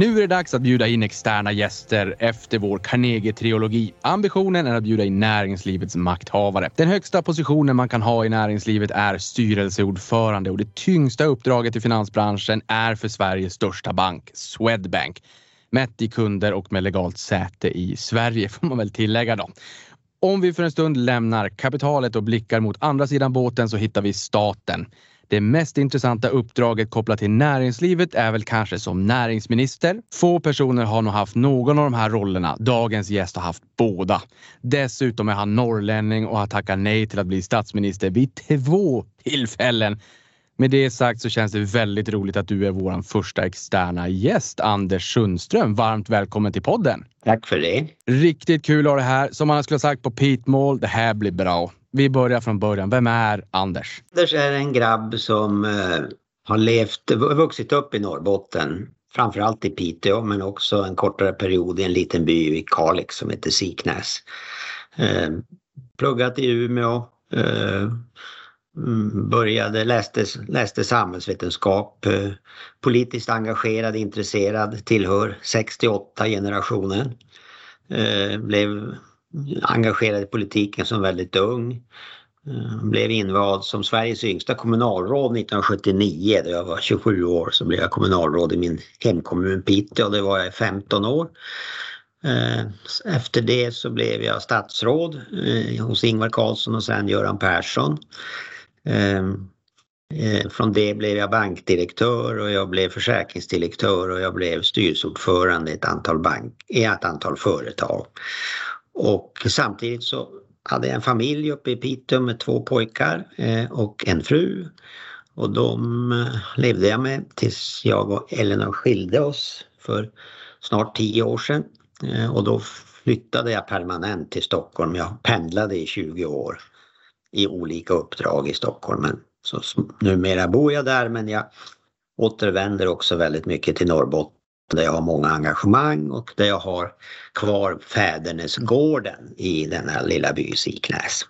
Nu är det dags att bjuda in externa gäster efter vår Carnegie-trilogi. Ambitionen är att bjuda in näringslivets makthavare. Den högsta positionen man kan ha i näringslivet är styrelseordförande och det tyngsta uppdraget i finansbranschen är för Sveriges största bank, Swedbank. Mätt i kunder och med legalt säte i Sverige får man väl tillägga då. Om vi för en stund lämnar kapitalet och blickar mot andra sidan båten så hittar vi staten. Det mest intressanta uppdraget kopplat till näringslivet är väl kanske som näringsminister. Få personer har nog haft någon av de här rollerna. Dagens gäst har haft båda. Dessutom är han norrlänning och har tackat nej till att bli statsminister vid två tillfällen. Med det sagt så känns det väldigt roligt att du är vår första externa gäst, Anders Sundström. Varmt välkommen till podden! Tack för det! Riktigt kul att ha det här. Som man skulle ha sagt på Pete Mall, det här blir bra. Vi börjar från början. Vem är Anders? Anders är en grabb som eh, har levt, vuxit upp i Norrbotten. Framförallt i Piteå men också en kortare period i en liten by i Kalix som heter Siknäs. Eh, pluggat i Umeå. Eh, mm, började, läste, läste samhällsvetenskap. Eh, politiskt engagerad, intresserad, tillhör 68 generationen. Eh, blev engagerad i politiken som väldigt ung. Eh, blev invald som Sveriges yngsta kommunalråd 1979. Då jag var 27 år så blev jag kommunalråd i min hemkommun Piteå. Det var jag i 15 år. Eh, efter det så blev jag statsråd eh, hos Ingvar Carlsson och sen Göran Persson. Från det blev jag bankdirektör och jag blev försäkringsdirektör och jag blev styrelseordförande i ett antal, bank, i ett antal företag. Och samtidigt så hade jag en familj uppe i Piteå med två pojkar eh, och en fru. Och de eh, levde jag med tills jag och Elinor skilde oss för snart tio år sedan. Eh, och då flyttade jag permanent till Stockholm. Jag pendlade i 20 år i olika uppdrag i Stockholm. Men så numera bor jag där men jag återvänder också väldigt mycket till Norrbotten där jag har många engagemang och där jag har kvar fädernesgården i denna lilla by Siknäs.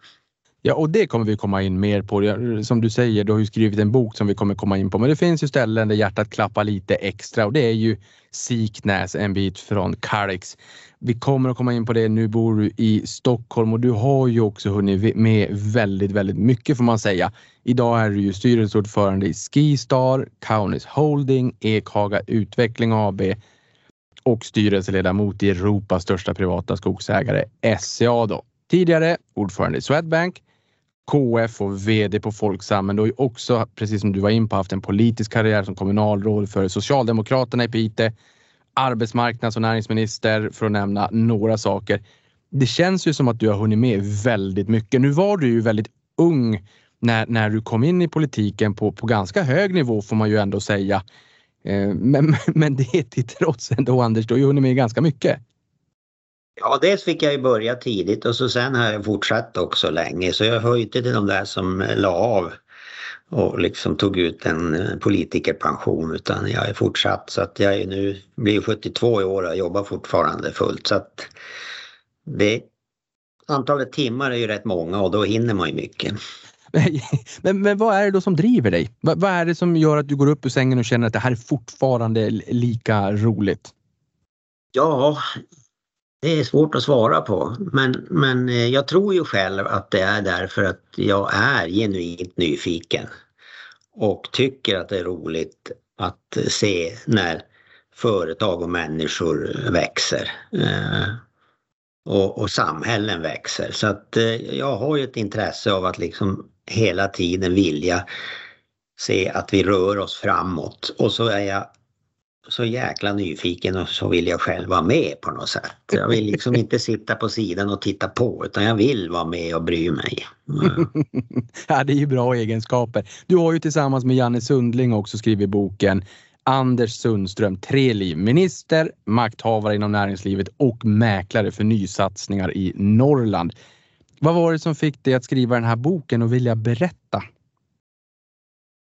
Ja, och det kommer vi komma in mer på. Som du säger, du har ju skrivit en bok som vi kommer komma in på. Men det finns ju ställen där hjärtat klappar lite extra och det är ju Siknäs en bit från Kalix. Vi kommer att komma in på det. Nu bor du i Stockholm och du har ju också hunnit med väldigt, väldigt mycket får man säga. Idag är du ju styrelseordförande i Skistar, Kaunis Holding, Ekhaga Utveckling AB och styrelseledamot i Europas största privata skogsägare SCA då. Tidigare ordförande i Swedbank, KF och VD på Folksam, men du har ju också, precis som du var in på, haft en politisk karriär som kommunalråd för Socialdemokraterna i Piteå, arbetsmarknads och näringsminister för att nämna några saker. Det känns ju som att du har hunnit med väldigt mycket. Nu var du ju väldigt ung när, när du kom in i politiken på, på ganska hög nivå får man ju ändå säga. Eh, men, men det till trots ändå Anders, du har ju hunnit med ganska mycket. Ja, dels fick jag ju börja tidigt och så sen har jag fortsatt också länge så jag hör ju inte till de där som la av och liksom tog ut en politikerpension utan jag är fortsatt så att jag är nu, blir 72 i år och jobbar fortfarande fullt så att det antalet timmar är ju rätt många och då hinner man ju mycket. Men, men vad är det då som driver dig? Vad, vad är det som gör att du går upp ur sängen och känner att det här är fortfarande lika roligt? Ja, det är svårt att svara på men, men eh, jag tror ju själv att det är därför att jag är genuint nyfiken och tycker att det är roligt att se när företag och människor växer. Eh, och, och samhällen växer. Så att eh, jag har ju ett intresse av att liksom hela tiden vilja se att vi rör oss framåt. Och så är jag så jäkla nyfiken och så vill jag själv vara med på något sätt. Jag vill liksom inte sitta på sidan och titta på utan jag vill vara med och bry mig. Mm. Ja, det är ju bra egenskaper. Du har ju tillsammans med Janne Sundling också skrivit boken Anders Sundström, tre liv. Minister, makthavare inom näringslivet och mäklare för nysatsningar i Norrland. Vad var det som fick dig att skriva den här boken och vilja berätta?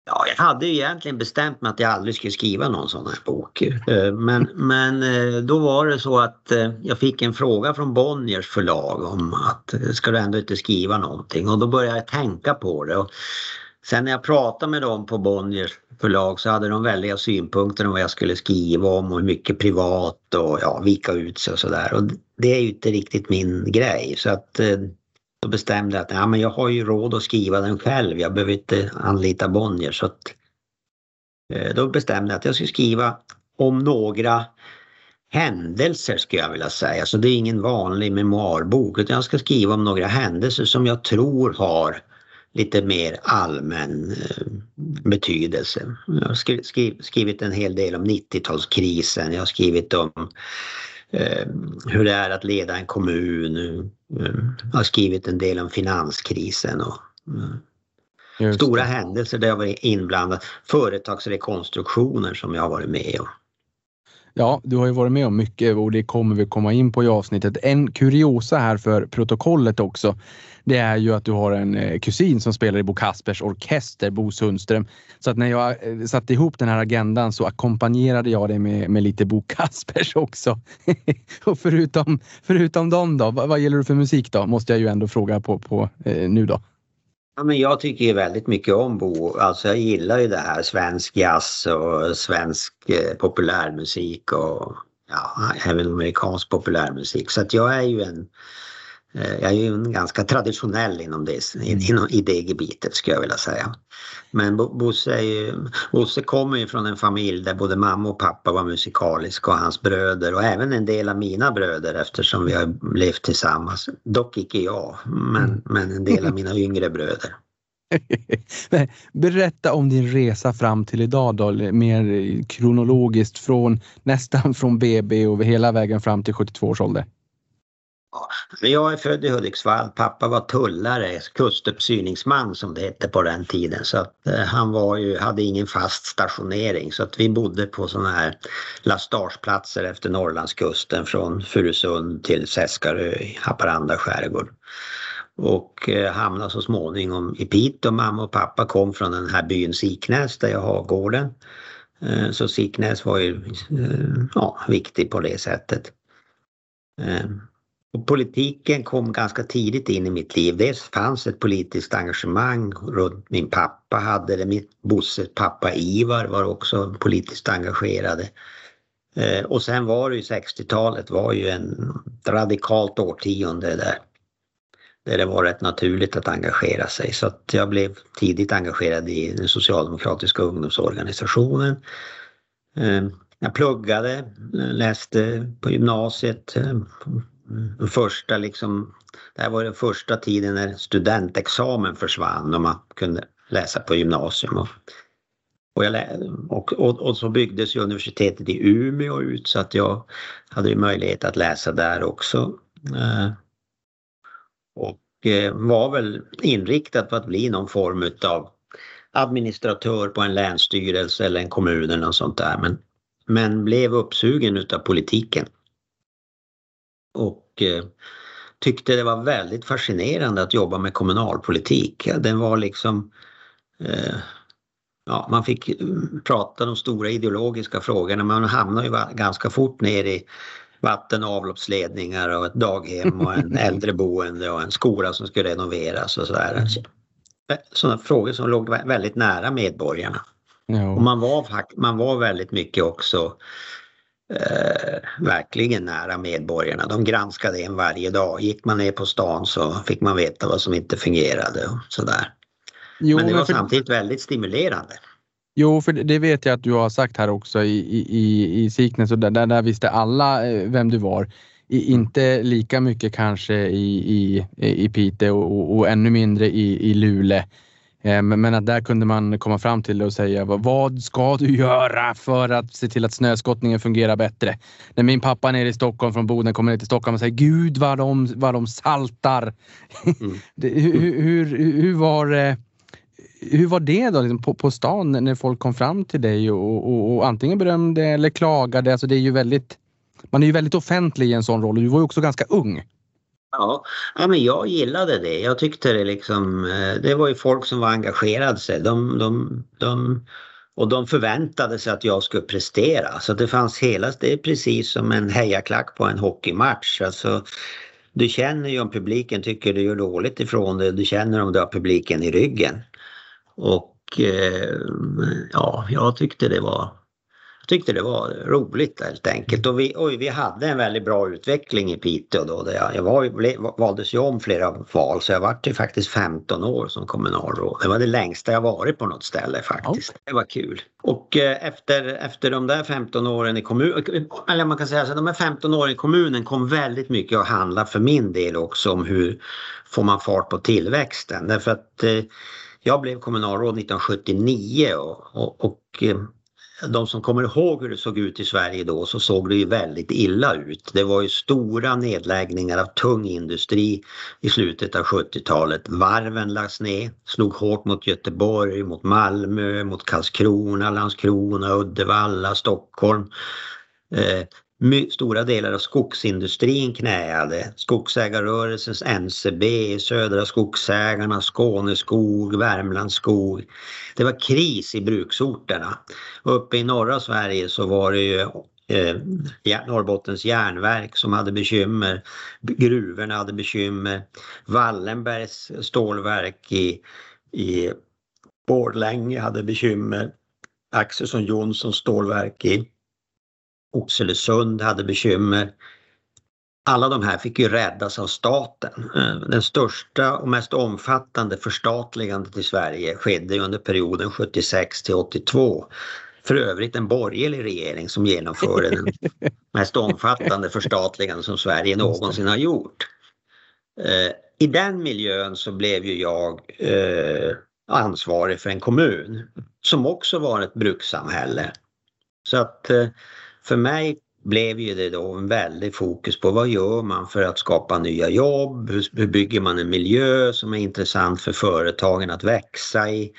Ja, jag hade ju egentligen bestämt mig att jag aldrig skulle skriva någon sån här bok. Eh, men, men eh, då var det så att eh, jag fick en fråga från Bonniers förlag om att ska du ändå inte skriva någonting? Och då började jag tänka på det. Och sen när jag pratade med dem på Bonniers förlag så hade de väldiga synpunkter om vad jag skulle skriva om och hur mycket privat och ja, vika ut sig och sådär. Och det är ju inte riktigt min grej så att då bestämde jag att ja, men jag har ju råd att skriva den själv. Jag behöver inte anlita Bonnier så att eh, då bestämde jag att jag skulle skriva om några händelser skulle jag vilja säga. Så det är ingen vanlig memoarbok utan jag ska skriva om några händelser som jag tror har lite mer allmän eh, betydelse. Jag har skrivit en hel del om 90-talskrisen, jag har skrivit om hur det är att leda en kommun. Jag har skrivit en del om finanskrisen och stora händelser där jag varit inblandad. Företagsrekonstruktioner som jag har varit med om. Ja, du har ju varit med om mycket och det kommer vi komma in på i avsnittet. En kuriosa här för protokollet också. Det är ju att du har en eh, kusin som spelar i Bo Kaspers orkester, Bo Sundström. Så att när jag eh, satte ihop den här agendan så ackompanjerade jag dig med, med lite Bo Kaspers också. och förutom, förutom dem då, vad, vad gäller du för musik då? Måste jag ju ändå fråga på, på eh, nu då. Ja, men jag tycker ju väldigt mycket om Bo. Alltså jag gillar ju det här svensk jazz och svensk eh, populärmusik och ja, även amerikansk populärmusik. Så att jag är ju en jag är ju ganska traditionell inom det, inom, i det gebitet skulle jag vilja säga. Men Bosse, är ju, Bosse kommer ju från en familj där både mamma och pappa var musikaliska och hans bröder och även en del av mina bröder eftersom vi har levt tillsammans. Dock icke jag, men, mm. men en del av mina yngre bröder. Berätta om din resa fram till idag då, mer kronologiskt från nästan från BB och hela vägen fram till 72 års ålder. Jag är född i Hudiksvall. Pappa var tullare, kustuppsyningsman som det hette på den tiden. Så att, eh, han var ju, hade ingen fast stationering så att vi bodde på sådana här lastageplatser efter Norrlandskusten från Furusund till Seskarö i Haparanda skärgård. Och eh, hamnade så småningom i Piteå. Mamma och pappa kom från den här byn Siknäs där jag har gården. Eh, så Siknäs var ju eh, ja, viktig på det sättet. Eh, och politiken kom ganska tidigt in i mitt liv. Dels fanns ett politiskt engagemang runt min pappa hade det. Min Bosses pappa Ivar var också politiskt engagerade. Eh, och sen var det ju 60-talet var ju en radikalt årtionde där. Där det var rätt naturligt att engagera sig så att jag blev tidigt engagerad i den socialdemokratiska ungdomsorganisationen. Eh, jag pluggade, läste på gymnasiet, eh, Mm. Den första liksom, det här var den första tiden när studentexamen försvann och man kunde läsa på gymnasium. Och, och, jag, och, och, och, så byggdes ju universitetet i Umeå ut så att jag hade möjlighet att läsa där också. Eh, och eh, var väl inriktad på att bli någon form utav administratör på en länsstyrelse eller en kommun eller något sånt där. Men, men blev uppsugen utav politiken och eh, tyckte det var väldigt fascinerande att jobba med kommunalpolitik. Den var liksom eh, Ja, man fick mm, prata de stora ideologiska frågorna. Man hamnade ju ganska fort ner i vatten och avloppsledningar och ett daghem och en äldreboende och en skola som skulle renoveras och sådär. Sådana frågor som låg väldigt nära medborgarna. Ja. Och man var, man var väldigt mycket också eh, verkligen nära medborgarna. De granskade en varje dag. Gick man ner på stan så fick man veta vad som inte fungerade och sådär. Jo, men det var för... samtidigt väldigt stimulerande. Jo, för det vet jag att du har sagt här också i, i, i Siknäs och där, där visste alla eh, vem du var. I, inte lika mycket kanske i, i, i Piteå och, och ännu mindre i, i Luleå. Eh, men att där kunde man komma fram till och säga vad ska du göra för att se till att snöskottningen fungerar bättre? När min pappa nere i Stockholm från Boden kommer ner till Stockholm och säger Gud vad de, vad de saltar. Mm. hur, hur, hur, var, hur var det då liksom på, på stan när folk kom fram till dig och, och, och antingen berömde eller klagade? Alltså det är ju väldigt, man är ju väldigt offentlig i en sån roll och du var ju också ganska ung. Ja, ja men jag gillade det. Jag tyckte det liksom, eh, det var ju folk som var engagerade sig. De, de, de, och de förväntade sig att jag skulle prestera. Så det fanns hela, det är precis som en hejaklack på en hockeymatch. Alltså, du känner ju om publiken tycker du gör dåligt ifrån dig. Du känner om du har publiken i ryggen. Och eh, ja, jag tyckte det var tyckte det var roligt helt enkelt. Och vi, och vi hade en väldigt bra utveckling i Piteå då. Där jag, jag var, valdes ju om flera val så jag vart ju faktiskt 15 år som kommunalråd. Det var det längsta jag varit på något ställe faktiskt. Okay. Det var kul. Och eh, efter, efter de där 15 åren i kommunen, eller man kan säga så de här 15 åren i kommunen kom väldigt mycket att handla för min del också om hur får man fart på tillväxten. Därför att eh, jag blev kommunalråd 1979 och, och, och eh, de som kommer ihåg hur det såg ut i Sverige då så såg det ju väldigt illa ut. Det var ju stora nedläggningar av tung industri i slutet av 70-talet. Varven lades ner, slog hårt mot Göteborg, mot Malmö, mot Karlskrona, Landskrona, Uddevalla, Stockholm. Eh, Stora delar av skogsindustrin knäade. Skogsägarrörelsens NCB, Södra Skogsägarna, Skåneskog, Värmlandsskog. Det var kris i bruksorterna. Uppe i norra Sverige så var det ju eh, Norrbottens järnverk som hade bekymmer. Gruvorna hade bekymmer. Wallenbergs stålverk i, i Borlänge hade bekymmer. Axelsson Johnsons stålverk i Oxelösund hade bekymmer. Alla de här fick ju räddas av staten. Eh, den största och mest omfattande förstatligandet i Sverige skedde under perioden 76 till 82. För övrigt en borgerlig regering som genomförde den mest omfattande förstatligande som Sverige någonsin har gjort. Eh, I den miljön så blev ju jag eh, ansvarig för en kommun som också var ett brukssamhälle. Så att för mig blev ju det då en väldig fokus på vad gör man för att skapa nya jobb? Hur, bygger man en miljö som är intressant för företagen att växa i?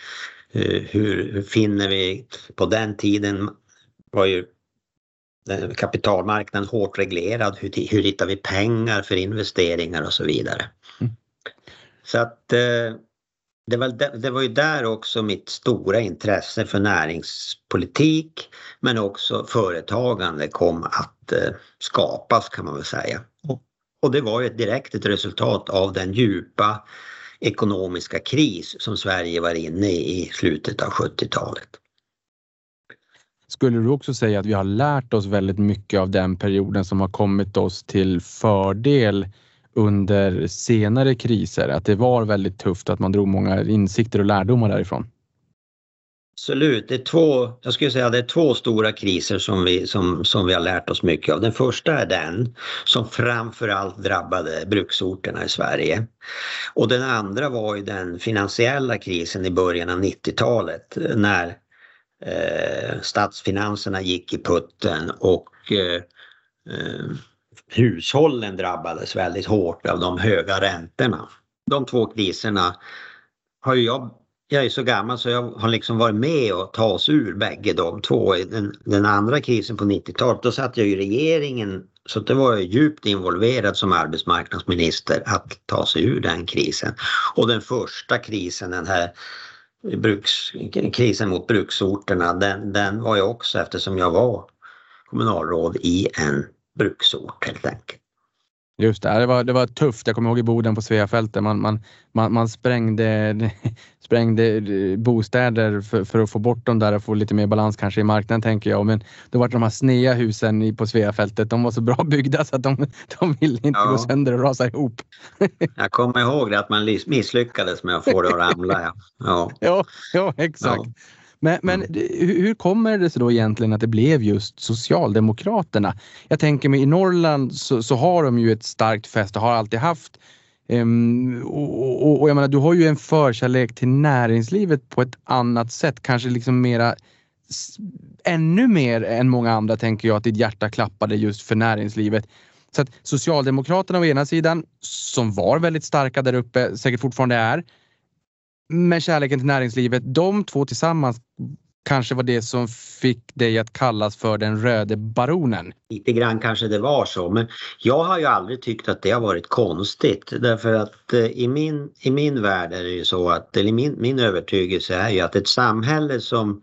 Hur, hur finner vi, på den tiden var ju kapitalmarknaden hårt reglerad. Hur, hur hittar vi pengar för investeringar och så vidare. Mm. Så att eh, det var, det var ju där också mitt stora intresse för näringspolitik men också företagande kom att eh, skapas kan man väl säga. Och det var ju direkt ett resultat av den djupa ekonomiska kris som Sverige var inne i i slutet av 70-talet. Skulle du också säga att vi har lärt oss väldigt mycket av den perioden som har kommit oss till fördel under senare kriser, att det var väldigt tufft, att man drog många insikter och lärdomar därifrån? Absolut, det är två, jag skulle säga det är två stora kriser som vi, som, som vi har lärt oss mycket av. Den första är den som framförallt drabbade bruksorterna i Sverige. Och den andra var ju den finansiella krisen i början av 90-talet när eh, statsfinanserna gick i putten och eh, eh hushållen drabbades väldigt hårt av de höga räntorna. De två kriserna har ju jag jag är så gammal så jag har liksom varit med och ta oss ur bägge de två. Den, den andra krisen på 90-talet, då satt jag i regeringen så det var jag djupt involverad som arbetsmarknadsminister att ta sig ur den krisen. Och den första krisen, den här bruks, krisen mot bruksorterna, den, den var jag också eftersom jag var kommunalråd i en bruksort helt enkelt. Just det, det var, det var tufft. Jag kommer ihåg i Boden på Sveafältet. Man, man, man, man sprängde, sprängde bostäder för, för, att få bort dem där och få lite mer balans kanske i marknaden tänker jag. Men då var det de här snea husen på Sveafältet. De var så bra byggda så att de, de ville inte ja. gå sönder och rasa ihop. jag kommer ihåg det att man misslyckades med att få det att ramla. Ja, ja. ja, ja exakt. Ja. Men, men mm. hur kommer det sig då egentligen att det blev just Socialdemokraterna? Jag tänker mig i Norrland så, så har de ju ett starkt fäste, har alltid haft. Um, och, och, och, jag menar, du har ju en förkärlek till näringslivet på ett annat sätt, kanske liksom mera ännu mer än många andra tänker jag att ditt hjärta klappade just för näringslivet. Så att Socialdemokraterna å ena sidan, som var väldigt starka där uppe, säkert fortfarande är, med kärleken till näringslivet, de två tillsammans kanske var det som fick dig att kallas för den röde baronen? Lite grann kanske det var så men jag har ju aldrig tyckt att det har varit konstigt därför att eh, i min, i min värld är det ju så att, eller min, min övertygelse är ju att ett samhälle som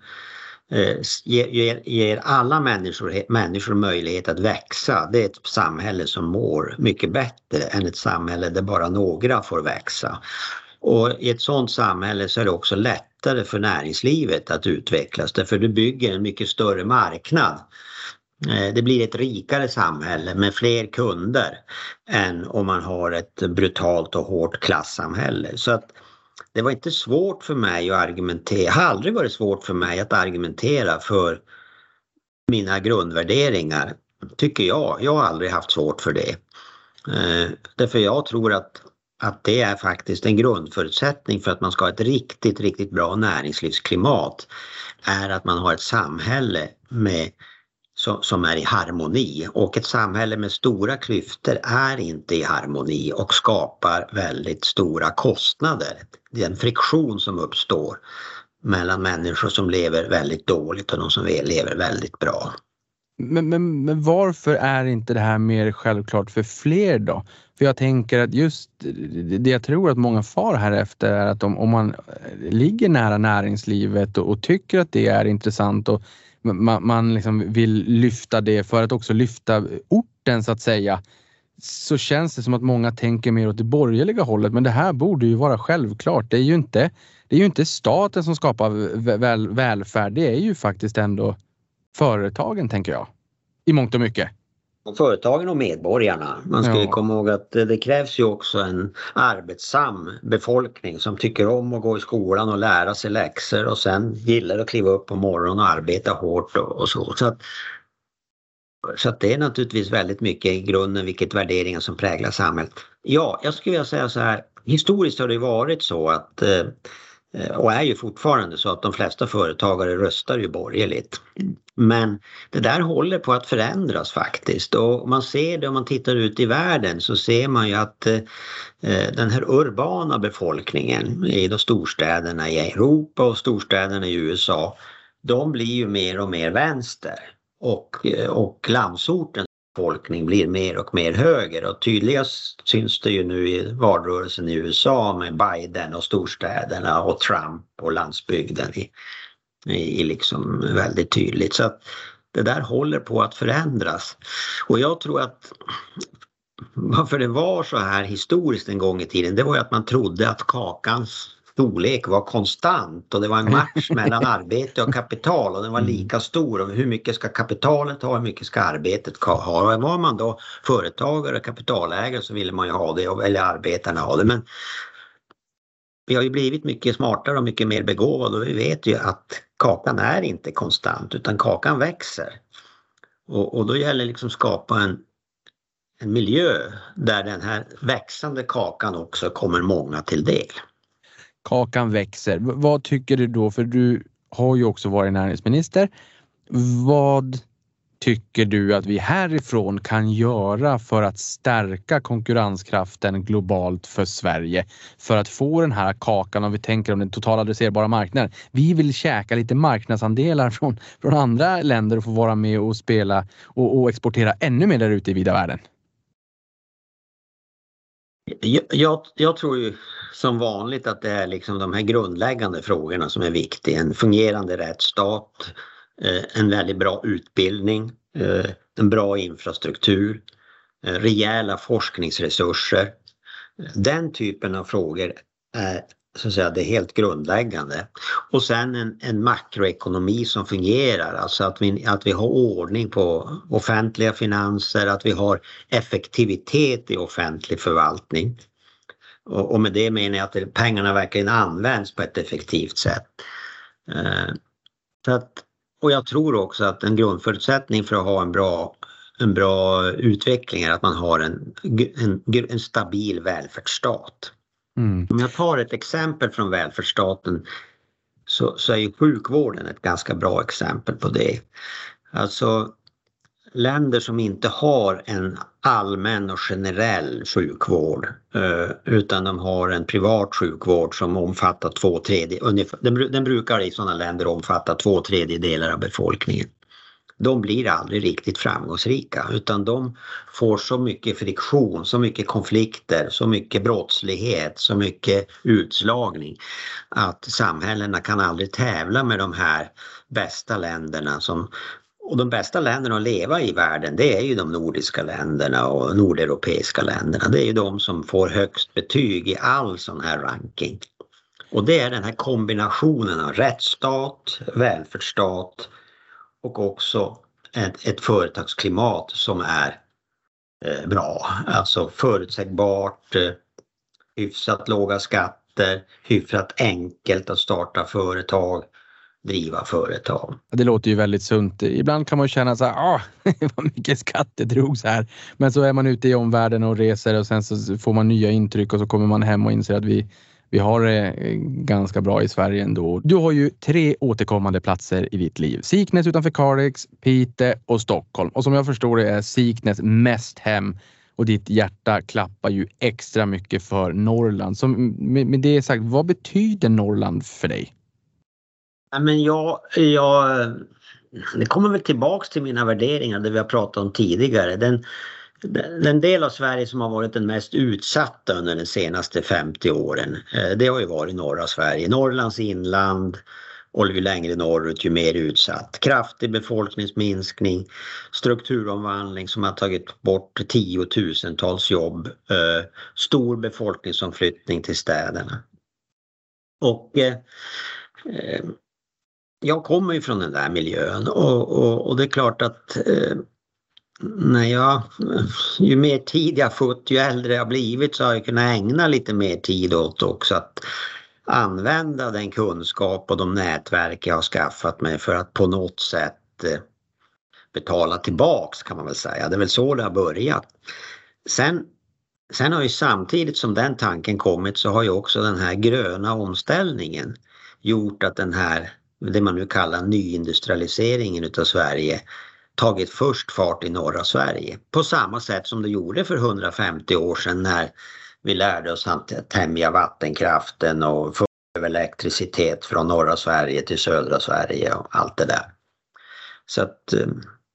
eh, ger, ger, alla människor, människor möjlighet att växa. Det är ett samhälle som mår mycket bättre än ett samhälle där bara några får växa. Och i ett sådant samhälle så är det också lättare för näringslivet att utvecklas därför du bygger en mycket större marknad. Eh, det blir ett rikare samhälle med fler kunder än om man har ett brutalt och hårt klassamhälle. Så att det var inte svårt för mig att argumentera, har aldrig varit svårt för mig att argumentera för mina grundvärderingar, tycker jag. Jag har aldrig haft svårt för det. Eh, därför jag tror att, att det är faktiskt en grundförutsättning för att man ska ha ett riktigt, riktigt bra näringslivsklimat är att man har ett samhälle med som är i harmoni och ett samhälle med stora klyftor är inte i harmoni och skapar väldigt stora kostnader. Det är en friktion som uppstår mellan människor som lever väldigt dåligt och de som lever väldigt bra. Men, men, men varför är inte det här mer självklart för fler då? För jag tänker att just det jag tror att många far här efter är att om, om man ligger nära näringslivet och, och, tycker att det är intressant och man, man liksom vill lyfta det för att också lyfta orten så att säga så känns det som att många tänker mer åt det borgerliga hållet. Men det här borde ju vara självklart. Det är ju inte, det är ju inte staten som skapar väl, välfärd. Det är ju faktiskt ändå företagen, tänker jag. I mångt och mycket. Och företagen och medborgarna. Man ska ja. komma ihåg att det krävs ju också en arbetsam befolkning som tycker om att gå i skolan och lära sig läxor och sen gillar att kliva upp på morgonen och arbeta hårt och, och så. Så, att, så att det är naturligtvis väldigt mycket i grunden vilket värderingar som präglar samhället. Ja, jag skulle vilja säga så här. Historiskt har det varit så att eh, Eh, och är ju fortfarande så att de flesta företagare röstar ju borgerligt. Men det där håller på att förändras faktiskt. Och man ser det om man tittar ut i världen så ser man ju att eh, den här urbana befolkningen i de storstäderna i Europa och storstäderna i USA de blir ju mer och mer vänster. Och, eh, och landsorten befolkning blir mer och mer höger. Och tydligast syns det ju nu i valrörelsen i USA med Biden och storstäderna och Trump och landsbygden i, i, liksom väldigt tydligt. Så att det där håller på att förändras. Och jag tror att varför det var så här historiskt en gång i tiden det var ju att man trodde att kakans storlek var konstant och det var en match mellan arbete och kapital och den var mm. lika stor. Och hur mycket ska kapitalet ha, hur mycket ska arbetet ha? Och var man då företagare och kapitalägare så ville man ju ha det, eller arbetarna ha det. Men vi har ju blivit mycket smartare och mycket mer begåvade och vi vet ju att kakan är inte konstant utan kakan växer. Och, och då gäller det liksom skapa en, en miljö där den här växande kakan också kommer många till del kakan växer. Vad tycker du då? För du har ju också varit näringsminister. Vad tycker du att vi härifrån kan göra för att stärka konkurrenskraften globalt för Sverige? För att få den här kakan, om vi tänker om den totala adresserbara marknaden. Vi vill käka lite marknadsandelar från, från andra länder och få vara med och spela och, och exportera ännu mer där ute i vida världen. Jag, jag, jag, tror ju som vanligt att det är liksom de här grundläggande frågorna som är viktiga. En fungerande rättsstat, Eh, en väldigt bra utbildning, eh, en bra infrastruktur, eh, rejäla forskningsresurser. Den typen av frågor är så att säga, det helt grundläggande. Och sen en, en makroekonomi som fungerar, alltså att vi, att vi har ordning på offentliga finanser, att vi har effektivitet i offentlig förvaltning. Och, och med det menar jag att pengarna verkligen används på ett effektivt sätt. Eh, så att, och jag tror också att en grundförutsättning för att ha en bra, en bra utveckling är att man har en, en, en stabil välfärdsstat. Mm. Om jag tar ett exempel från välfärdsstaten så, så är ju sjukvården ett ganska bra exempel på det. Alltså länder som inte har en allmän och generell sjukvård eh, utan de har en privat sjukvård som omfattar två tredjedelar, den brukar i sådana länder omfatta två tredjedelar av befolkningen. De blir aldrig riktigt framgångsrika utan de får så mycket friktion, så mycket konflikter, så mycket brottslighet, så mycket utslagning att samhällena kan aldrig tävla med de här bästa länderna som och de bästa länderna att leva i världen det är ju de nordiska länderna och nordeuropeiska länderna. Det är ju de som får högst betyg i all sån här ranking. Och det är den här kombinationen av rättsstat, välfärdsstat och också ett, ett företagsklimat som är eh, bra. Alltså förutsägbart, eh, hyfsat låga skatter, hyfsat enkelt att starta företag, driva företag. Det låter ju väldigt sunt. Ibland kan man känna så här, ah, vad mycket skatt det drogs här. Men så är man ute i omvärlden och reser och sen så får man nya intryck och så kommer man hem och inser att vi vi har det eh, ganska bra i Sverige ändå. Du har ju tre återkommande platser i ditt liv. Siknäs utanför Kalix, Pite och Stockholm. Och som jag förstår det är Siknäs mest hem och ditt hjärta klappar ju extra mycket för Norrland. Så med, det sagt, vad betyder Norrland för dig? Men jag, jag, det kommer väl tillbaks till mina värderingar, det vi har pratat om tidigare. Den, den del av Sverige som har varit den mest utsatta under de senaste 50 åren, eh, det har ju varit norra Sverige. Norrlands inland och ju längre norrut ju mer utsatt. Kraftig befolkningsminskning, strukturomvandling som har tagit bort tiotusentals jobb, eh, stor befolkningsomflyttning till städerna. Och eh, jag kommer ju från den där miljön och, och, och det är klart att eh, när jag, ju mer tid jag fått, ju äldre jag blivit så har jag kunnat ägna lite mer tid åt också att använda den kunskap och de nätverk jag har skaffat mig för att på något sätt eh, betala tillbaks kan man väl säga. Det är väl så det har börjat. Sen, sen har ju samtidigt som den tanken kommit så har ju också den här gröna omställningen gjort att den här, det man nu kallar nyindustrialiseringen utav Sverige tagit först fart i norra Sverige. På samma sätt som det gjorde för 150 år sedan när vi lärde oss att tämja vattenkraften och få över elektricitet från norra Sverige till södra Sverige och allt det där. Så att, eh,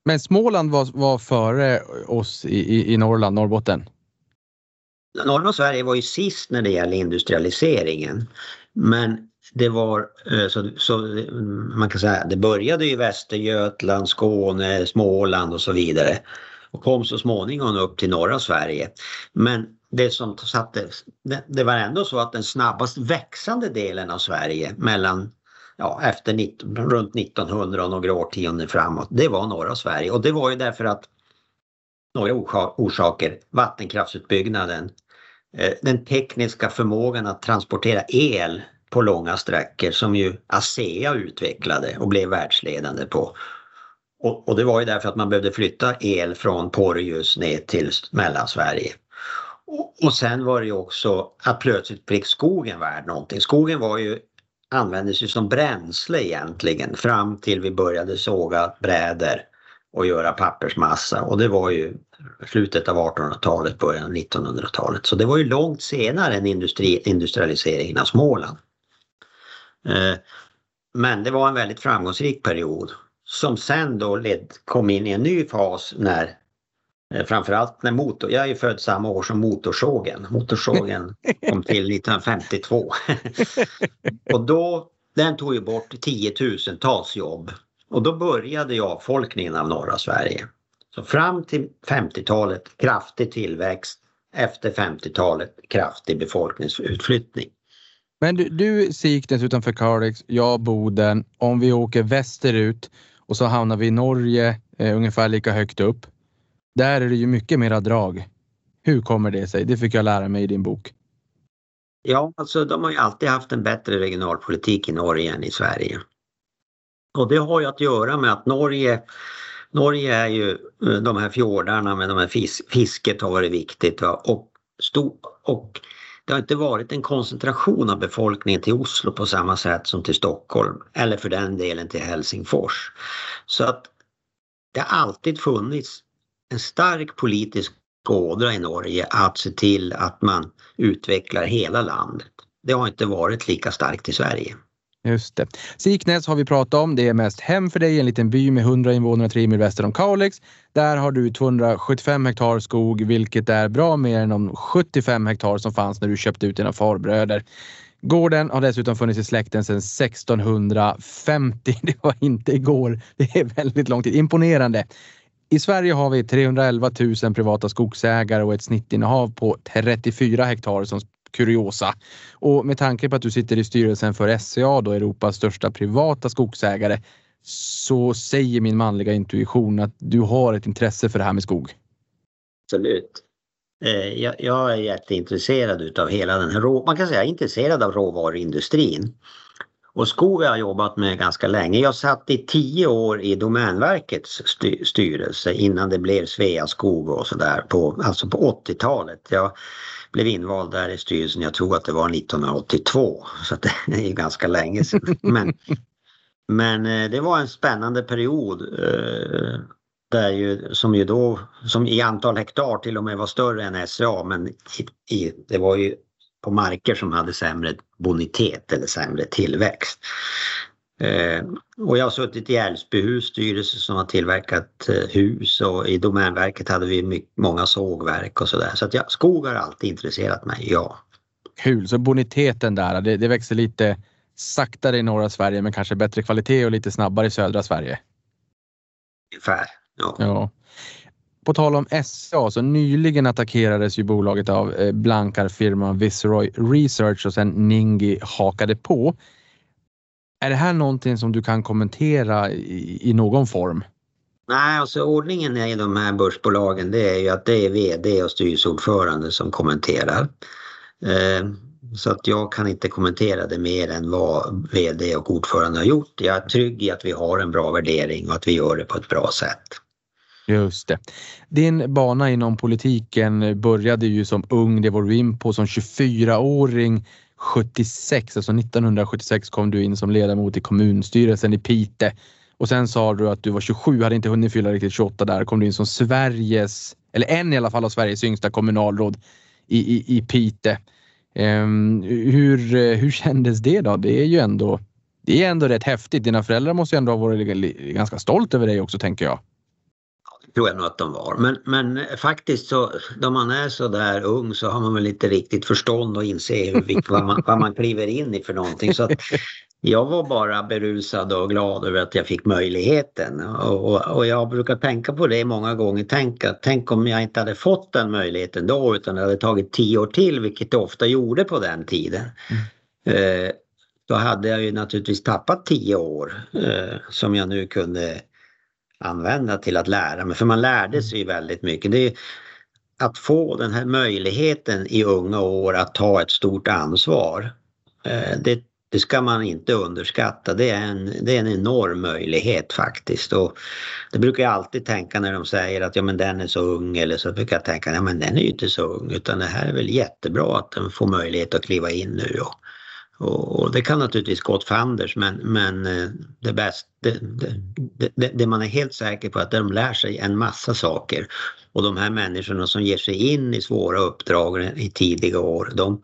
Men Småland var, var före oss i, i, i Norrland, Norrbotten? Norra Sverige var ju sist när det gäller industrialiseringen. Men det var eh, så, så man kan säga det började i Västergötland, Skåne, Småland och så vidare och kom så småningom upp till norra Sverige. Men det som satte, det, det var ändå så att den snabbast växande delen av Sverige mellan ja, efter 19, runt 1900 och några årtionden framåt, det var norra Sverige och det var ju därför att några orsaker, vattenkraftsutbyggnaden, eh, den tekniska förmågan att transportera el på långa sträckor som ju ASEA utvecklade och blev världsledande på. Och, och, det var ju därför att man behövde flytta el från Porjus ner till Mellansverige. Och, och sen var det ju också att plötsligt blev skogen värd någonting. Skogen var ju, användes ju som bränsle egentligen fram till vi började såga bräder och göra pappersmassa och det var ju slutet av 1800-talet, början av 1900-talet. Så det var ju långt senare än industri, industrialiseringen av Småland. Eh, men det var en väldigt framgångsrik period som sen då led, kom in i en ny fas när eh, framförallt när motor, jag är född samma år som motorsågen. Motorsågen kom till 1952. och då, den tog ju bort tiotusentals jobb. Och då började ju avfolkningen av norra Sverige. Så fram till 50-talet kraftig tillväxt. Efter 50-talet kraftig befolkningsutflyttning. Men du, du Siknäs utanför Kalix, jag Boden. Om vi åker västerut och så hamnar vi i Norge eh, ungefär lika högt upp. Där är det ju mycket mera drag. Hur kommer det sig? Det fick jag lära mig i din bok. Ja, alltså de har ju alltid haft en bättre regionalpolitik i Norge än i Sverige. Och det har ju att göra med att Norge Norge är ju eh, de här fjordarna med de här fis fisket har varit viktigt och, stor, och det har inte varit en koncentration av befolkningen till Oslo på samma sätt som till Stockholm eller för den delen till Helsingfors. Så att det har alltid funnits en stark politisk ådra i Norge att se till att man utvecklar hela landet. Det har inte varit lika starkt i Sverige. Just det. Siknäs har vi pratat om. Det är mest hem för dig, en liten by med 100 invånare tre mil väster om Kalix. Där har du 275 hektar skog, vilket är bra mer än de 75 hektar som fanns när du köpte ut dina farbröder. Gården har dessutom funnits i släkten sedan 1650. Det var inte igår. Det är väldigt lång tid. Imponerande. I Sverige har vi 311 000 privata skogsägare och ett snittinnehav på 34 hektar som kuriosa. Och med tanke på att du sitter i styrelsen för SCA, då Europas största privata skogsägare, så säger min manliga intuition att du har ett intresse för det här med skog. Absolut. Eh, jag, är jätteintresserad utav hela den här, man kan säga intresserad av råvaruindustrin. Och skog har jag jobbat med ganska länge. Jag satt i tio år i Domänverkets styrelse innan det blev Sveaskog och sådär på, alltså på 80-talet. Jag blev invald där i styrelsen, jag tror att det var 1982. Så det är ju ganska länge sedan. Men, men eh, det var en spännande period. Eh, där ju, som ju då, som i antal hektar till och med var större än SCA men i, i, det var ju på marker som hade sämre bonitet eller sämre tillväxt. Eh, och jag har suttit i Älvsbyhus styrelse som har tillverkat eh, hus och i Domänverket hade vi mycket, många sågverk och sådär. Så att ja, skog har alltid intresserat mig, ja. Kul, så boniteten där, det, det växer lite saktare i norra Sverige men kanske bättre kvalitet och lite snabbare i södra Sverige? Ungefär, ja. ja. På tal om SCA så nyligen attackerades ju bolaget av eh, blankarfirman Viceroy Research och sen Ningi hakade på. Är det här någonting som du kan kommentera i, i någon form? Nej, alltså ordningen i de här börsbolagen det är ju att det är VD och styrelseordförande som kommenterar. Eh, så att jag kan inte kommentera det mer än vad VD och ordförande har gjort. Jag är trygg i att vi har en bra värdering och att vi gör det på ett bra sätt. Just det. Din bana inom politiken började ju som ung, det var du in på som 24-åring 76, alltså 1976 kom du in som ledamot i kommunstyrelsen i Pite och sen sa du att du var 27, hade inte hunnit fylla riktigt 28 där, kom du in som Sveriges, eller en i alla fall av Sveriges yngsta kommunalråd i, i, i Pite. Um, hur, hur kändes det då? Det är ju ändå, det är ändå rätt häftigt. Dina föräldrar måste ju ändå ha varit ganska stolt över dig också tänker jag tror jag nog att de var. Men, men faktiskt så, då man är så där ung så har man väl inte riktigt förstånd och inse vad, man, vad man kliver in i för någonting. Så jag var bara berusad och glad över att jag fick möjligheten. Och, och, och, jag brukar tänka på det många gånger. Tänk, tänk om jag inte hade fått den möjligheten då utan det hade tagit tio år till, vilket det ofta gjorde på den tiden. Mm. Eh, då hade jag ju naturligtvis tappat tio år eh, som jag nu kunde använda till att lära mig. För man lärde sig väldigt mycket. Det att få den här möjligheten i unga år att ta ett stort ansvar. Eh, det, det ska man inte underskatta. Det är, en, det är en enorm möjlighet faktiskt. Och det brukar jag alltid tänka när de säger att ja, men den är så ung eller så brukar jag tänka ja, men den är ju inte så ung utan det här är väl jättebra att den får möjlighet att kliva in nu. Och, och, det kan naturligtvis gå åt fanders men, men eh, det, bäst, det, det, det, man är helt säker på är att de lär sig en massa saker. Och de här människorna som ger sig in i svåra uppdrag i tidiga år de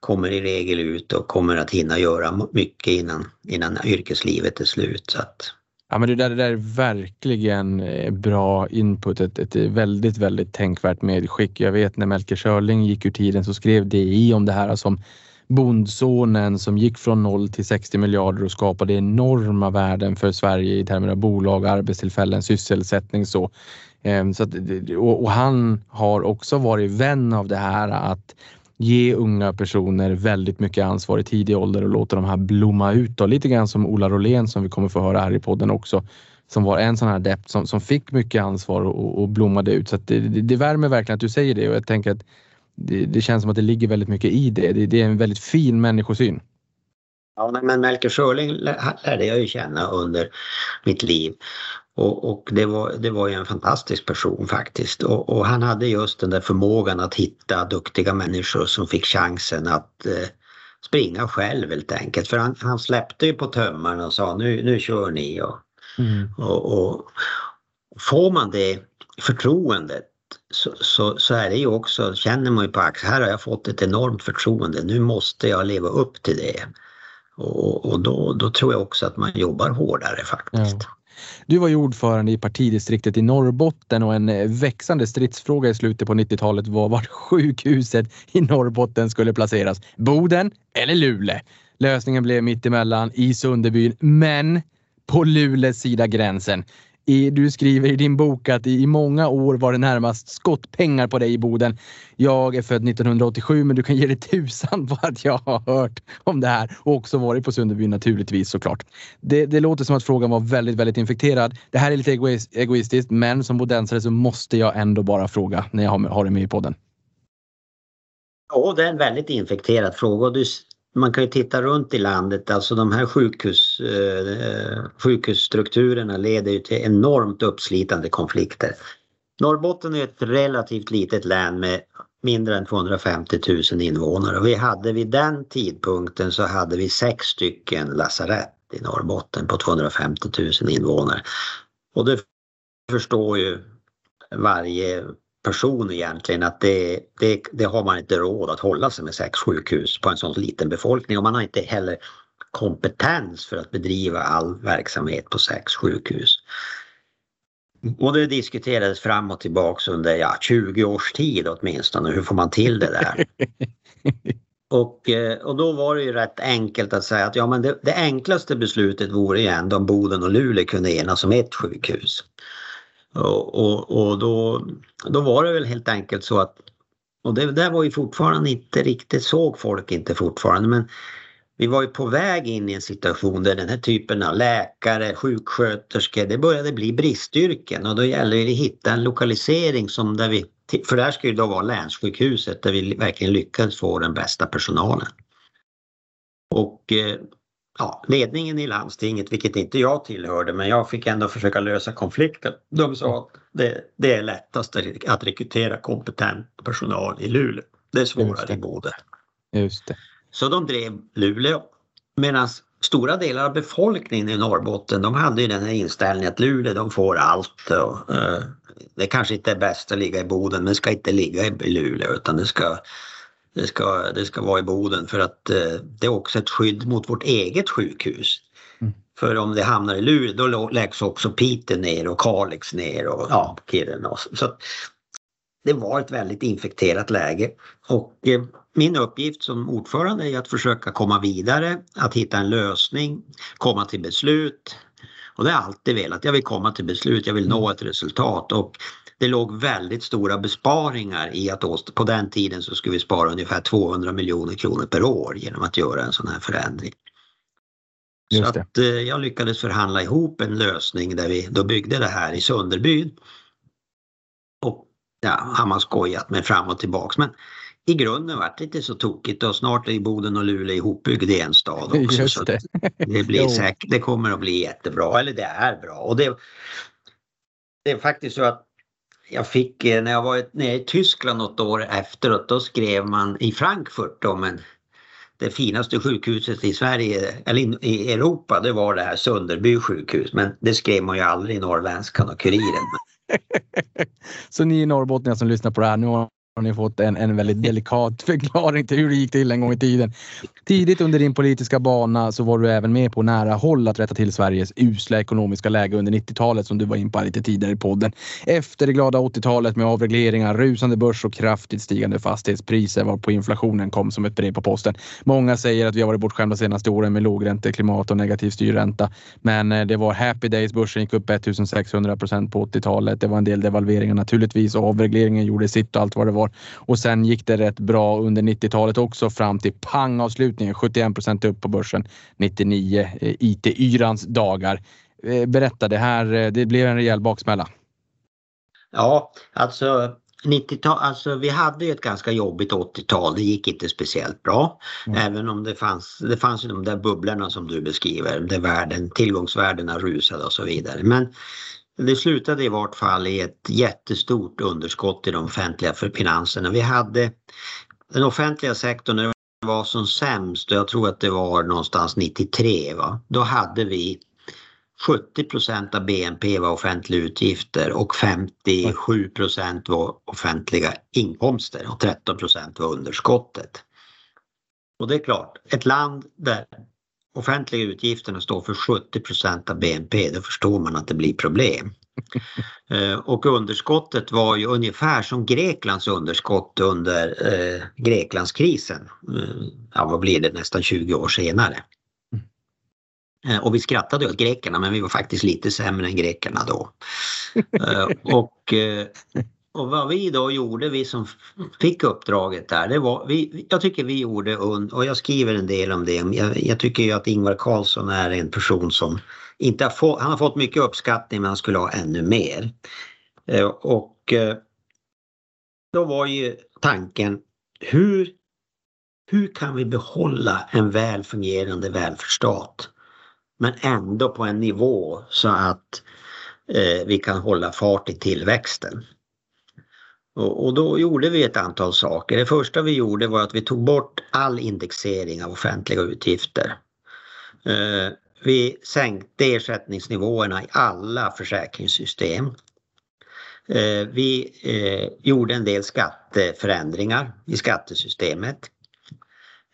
kommer i regel ut och kommer att hinna göra mycket innan, innan yrkeslivet är slut. Så att, Ja, men det där, det där är verkligen eh, bra input. Ett, ett väldigt, väldigt tänkvärt medskick. Jag vet när Melker Schörling gick ur tiden så skrev DI om det här som bondsonen som gick från 0 till 60 miljarder och skapade enorma värden för Sverige i termer av bolag, arbetstillfällen, sysselsättning så. Ehm, så att, och han har också varit vän av det här att ge unga personer väldigt mycket ansvar i tidig ålder och låta de här blomma ut. Då. Lite grann som Ola Rolén som vi kommer få höra här i podden också som var en sån här depp som, som fick mycket ansvar och, och blommade ut. Så det, det, det värmer verkligen att du säger det och jag tänker att det, det, känns som att det ligger väldigt mycket i det. Det, det är en väldigt fin människosyn. Ja, men Melker Schörling lärde jag ju känna under mitt liv. Och, och, det, var, det var ju en fantastisk person faktiskt. Och, och, han hade just den där förmågan att hitta duktiga människor som fick chansen att eh, springa själv helt enkelt. För han, han släppte ju på tömmarna och sa nu, nu kör ni. Och, mm. och, och, får man det förtroendet så, så, så, är det ju också, känner man ju på axeln, här har jag fått ett enormt förtroende, nu måste jag leva upp till det. Och, och då, då tror jag också att man jobbar hårdare faktiskt. Ja. Du var ju ordförande i partidistriktet i Norrbotten och en eh, växande stridsfråga i slutet på 90-talet var vart sjukhuset i Norrbotten skulle placeras. Boden eller Luleå? Lösningen blev mittemellan i Sunderbyn, men på Luleås sida gränsen. I, du skriver i din bok att i många år var det närmast skottpengar på dig i Boden. Jag är född 1987 men du kan ge dig tusan på att jag har hört om det här och också varit på Sunderby naturligtvis såklart. Det, det låter som att frågan var väldigt, väldigt infekterad. Det här är lite egoist, egoistiskt men som bodensare så måste jag ändå bara fråga när jag har, har det med i podden. Ja, det är en väldigt infekterad fråga. Du, man kan ju titta runt i landet, alltså de här sjukhus, eh, sjukhusstrukturerna leder ju till enormt uppslitande konflikter. Norrbotten är ett relativt litet län med mindre än 250 000 invånare och vi hade vid den tidpunkten så hade vi sex stycken lasarett i Norrbotten på 250 000 invånare. Och det förstår ju varje person egentligen att det, det, det har man inte råd att hålla sig med sex sjukhus på en sån liten befolkning och man har inte heller kompetens för att bedriva all verksamhet på sex sjukhus. Och det diskuterades fram och tillbaks under ja, 20 års tid åtminstone. Hur får man till det där? och, eh, och då var det ju rätt enkelt att säga att ja, men det, det enklaste beslutet vore ju ändå om Boden och Luleå kunde enas om ett sjukhus. Och, och, och då, då var det väl helt enkelt så att och det där var ju fortfarande inte riktigt, såg folk inte fortfarande men vi var ju på väg in i en situation där den här typen av läkare, sjuksköterskor, det började bli bristyrken och då gäller det att hitta en lokalisering som där vi, för det här ska ju då vara länssjukhuset där vi verkligen lyckades få den bästa personalen. Och eh, ja, ledningen i landstinget, vilket inte jag tillhörde, men jag fick ändå försöka lösa konflikten. De sa att det, det är lättast att rekrytera kompetent personal i Luleå. Det är svårare i Boden. Just det. Så de drev Luleå. Medan stora delar av befolkningen i Norrbotten de hade ju den här inställningen att Luleå de får allt. Och, uh, det kanske inte är bäst att ligga i Boden men ska inte ligga i Luleå utan det ska det ska, det ska vara i Boden för att eh, det är också ett skydd mot vårt eget sjukhus. Mm. För om det hamnar i Luleå då läggs också Piteå ner och Kalix ner och ja, Kiruna. Så det var ett väldigt infekterat läge och eh, min uppgift som ordförande är att försöka komma vidare, att hitta en lösning, komma till beslut. Och det har jag alltid velat. Jag vill komma till beslut, jag vill nå ett resultat och det låg väldigt stora besparingar i att på den tiden så skulle vi spara ungefär 200 miljoner kronor per år genom att göra en sån här förändring. Så att eh, jag lyckades förhandla ihop en lösning där vi då byggde det här i Sunderbyn. Och ja, har man skojat med fram och tillbaks men i grunden vart det inte så tokigt och snart är Boden och Luleå ihopbyggda i en stad också. Just det. det, blir säkert, det kommer att bli jättebra, eller det är bra. Och det, det är faktiskt så att jag fick eh, när jag var nere i Tyskland något år efteråt, då skrev man i Frankfurt om en det finaste sjukhuset i Sverige, eller i Europa, det var det här Sunderby sjukhus. Men det skrev man ju aldrig i Norrländskan och Kuriren. Så ni i Norrbotten som lyssnar på det här, nu har har ni fått en, en väldigt delikat förklaring till hur det gick till en gång i tiden. Tidigt under din politiska bana så var du även med på nära håll att rätta till Sveriges usla ekonomiska läge under 90-talet som du var in på lite tidigare i podden. Efter det glada 80-talet med avregleringar, rusande börs och kraftigt stigande fastighetspriser var på inflationen kom som ett brev på posten. Många säger att vi har varit bortskämda senaste åren med lågränteklimat och negativ styrränta. Men eh, det var happy days. Börsen gick upp 1600 procent på 80-talet. Det var en del devalveringar naturligtvis och avregleringen gjorde sitt och allt vad det var. Och sen gick det rätt bra under 90-talet också fram till pangavslutningen. 71 procent upp på börsen 99 eh, IT-yrans dagar. Eh, berätta, det här eh, det blev en rejäl baksmälla. Ja, alltså 90-tal, alltså vi hade ju ett ganska jobbigt 80-tal. Det gick inte speciellt bra. Mm. Även om det fanns, det fanns ju de där bubblorna som du beskriver, där värden, tillgångsvärdena rusade och så vidare. Men det slutade i vart fall i ett jättestort underskott i de offentliga finanserna. Vi hade den offentliga sektorn när det var som sämst, och jag tror att det var någonstans 93, va? då hade vi 70 procent av BNP var offentliga utgifter och 57 procent var offentliga inkomster och 13 procent var underskottet. Och det är klart, ett land där offentliga utgifterna står för 70 procent av BNP, då förstår man att det blir problem. Eh, och underskottet var ju ungefär som Greklands underskott under eh, Greklandskrisen. Eh, ja, vad blir det nästan 20 år senare. Eh, och vi skrattade åt grekerna men vi var faktiskt lite sämre än grekerna då. Och, och vad vi då gjorde, vi som fick uppdraget där, det var, vi, jag tycker vi gjorde, och jag skriver en del om det, jag, jag tycker ju att Ingvar Carlsson är en person som inte har fått, han har fått mycket uppskattning men han skulle ha ännu mer. Eh, och eh, då var ju tanken, hur, hur kan vi behålla en väl fungerande välfärdsstat? Men ändå på en nivå så att eh, vi kan hålla fart i tillväxten. Och, och, då gjorde vi ett antal saker. Det första vi gjorde var att vi tog bort all indexering av offentliga utgifter. Eh, vi sänkte ersättningsnivåerna i alla försäkringssystem. Eh, vi eh, gjorde en del skatteförändringar i skattesystemet.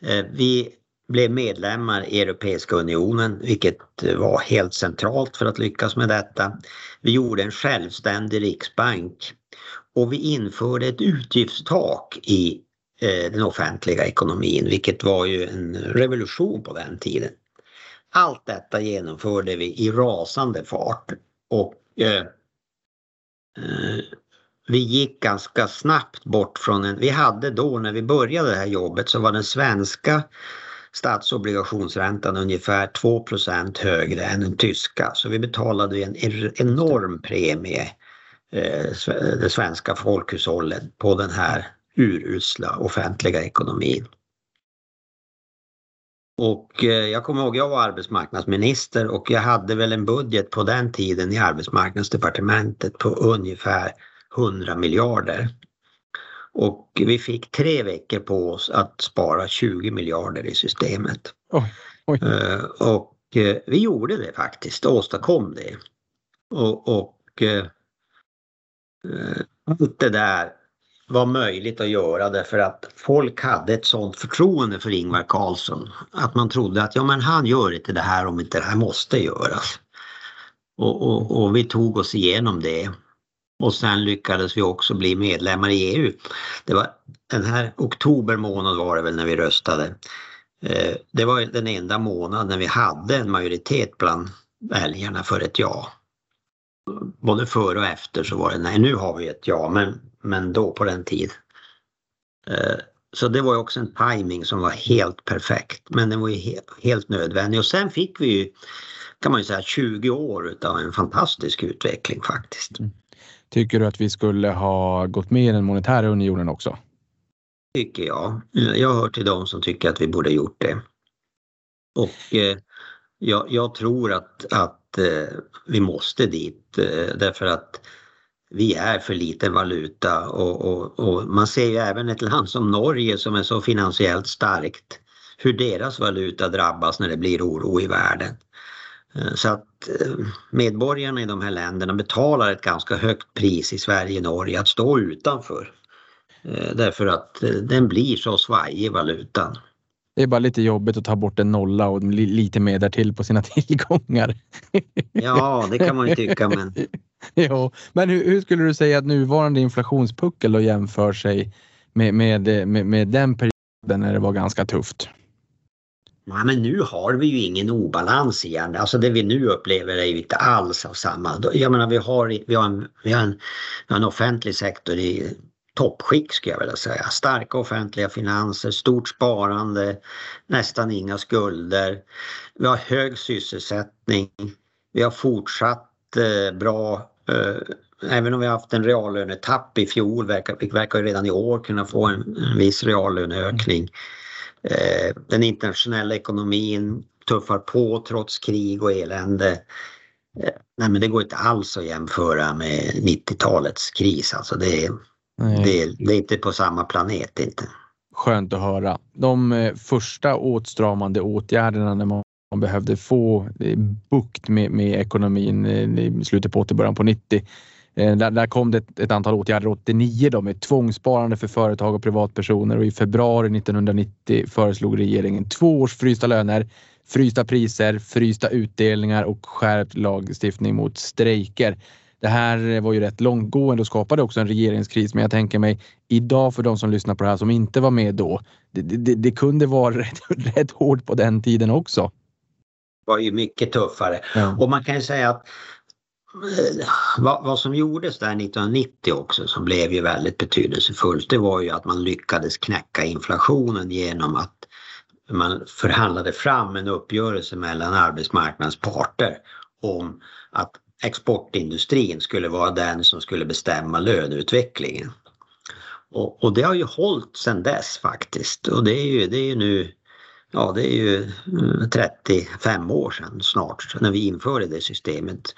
Eh, vi blev medlemmar i Europeiska unionen, vilket var helt centralt för att lyckas med detta. Vi gjorde en självständig riksbank och vi införde ett utgiftstak i eh, den offentliga ekonomin, vilket var ju en revolution på den tiden. Allt detta genomförde vi i rasande fart och eh, eh, vi gick ganska snabbt bort från en, vi hade då när vi började det här jobbet så var den svenska statsobligationsräntan ungefär 2% högre än den tyska. Så vi betalade en enorm premie, eh, det svenska folkhushållet, på den här urusla offentliga ekonomin. Och eh, jag kommer ihåg, jag var arbetsmarknadsminister och jag hade väl en budget på den tiden i arbetsmarknadsdepartementet på ungefär 100 miljarder. Och vi fick tre veckor på oss att spara 20 miljarder i systemet. Uh, och vi gjorde det faktiskt, åstadkom det. Och, och Eh, allt det där var möjligt att göra därför att folk hade ett sånt förtroende för Ingvar Carlsson. Att man trodde att ja men han gör inte det här om inte det här måste göras. Och, och, och vi tog oss igenom det. Och sen lyckades vi också bli medlemmar i EU. Det var den här oktober månad var det väl när vi röstade. Eh, det var den enda månaden när vi hade en majoritet bland väljarna för ett ja. Både före och efter så var det nej, nu har vi ett ja, men, men då på den tid. Eh, så det var också en timing som var helt perfekt, men den var ju helt, nödvändig. Och sen fick vi ju, kan man ju säga, 20 år utav en fantastisk utveckling faktiskt. Mm. Tycker du att vi skulle ha gått med i den monetära unionen också? Tycker jag. Jag hör till de som tycker att vi borde gjort det. Och eh, jag, jag, tror att, att eh, vi måste dit eh, därför att vi är för liten valuta och, och, och, man ser ju även ett land som Norge som är så finansiellt starkt hur deras valuta drabbas när det blir oro i världen. Eh, så att eh, medborgarna i de här länderna betalar ett ganska högt pris i Sverige och Norge att stå utanför. Eh, därför att eh, den blir så svajig valutan. Det är bara lite jobbigt att ta bort en nolla och lite mer därtill på sina tillgångar. Ja, det kan man ju tycka. Men, jo, men hur, hur, skulle du säga att nuvarande inflationspuckel då jämför sig med, med, med, med den perioden när det var ganska tufft? Ja, men nu har vi ju ingen obalans igen. Alltså det vi nu upplever är ju inte alls av samma. Jag menar vi har, vi har, en, vi har, en, vi har en offentlig sektor i toppskick skulle jag vilja säga. Starka offentliga finanser, stort sparande, nästan inga skulder. Vi har hög sysselsättning. Vi har fortsatt eh, bra eh, Även om vi har haft en reallönetapp i fjol verkar vi verkar redan i år kunna få en, en viss reallöneökning. Eh, den internationella ekonomin tuffar på trots krig och elände. Eh, nej men det går inte alls att jämföra med 90-talets kris. Alltså det, är, det, är, det är inte på samma planet inte. Skönt att höra. De eh, första åtstramande åtgärderna när man behövde få bukt med, med ekonomin i slutet på 80 början på 90 Eh, där, där kom det ett, ett, antal åtgärder 89 då med tvångssparande för företag och privatpersoner och i februari 1990 föreslog regeringen två års frysta löner, frysta priser, frysta utdelningar och skärpt lagstiftning mot strejker. Det här var ju rätt långtgående och skapade också en regeringskris. Men jag tänker mig idag för de som lyssnar på det här som inte var med då. Det, det, det kunde vara rätt, rätt hårt på den tiden också. var ju mycket tuffare. Ja. Och man kan ju säga att eh, vad, vad, som gjordes där 1990 också som blev ju väldigt betydelsefullt det var ju att man lyckades knäcka inflationen genom att man förhandlade fram en uppgörelse mellan arbetsmarknadens parter om att exportindustrin skulle vara den som skulle bestämma löneutvecklingen. Och, och det har ju hållit sedan dess faktiskt och det är ju, det är ju nu ja det är ju eh, 35 år sedan snart när vi införde det systemet.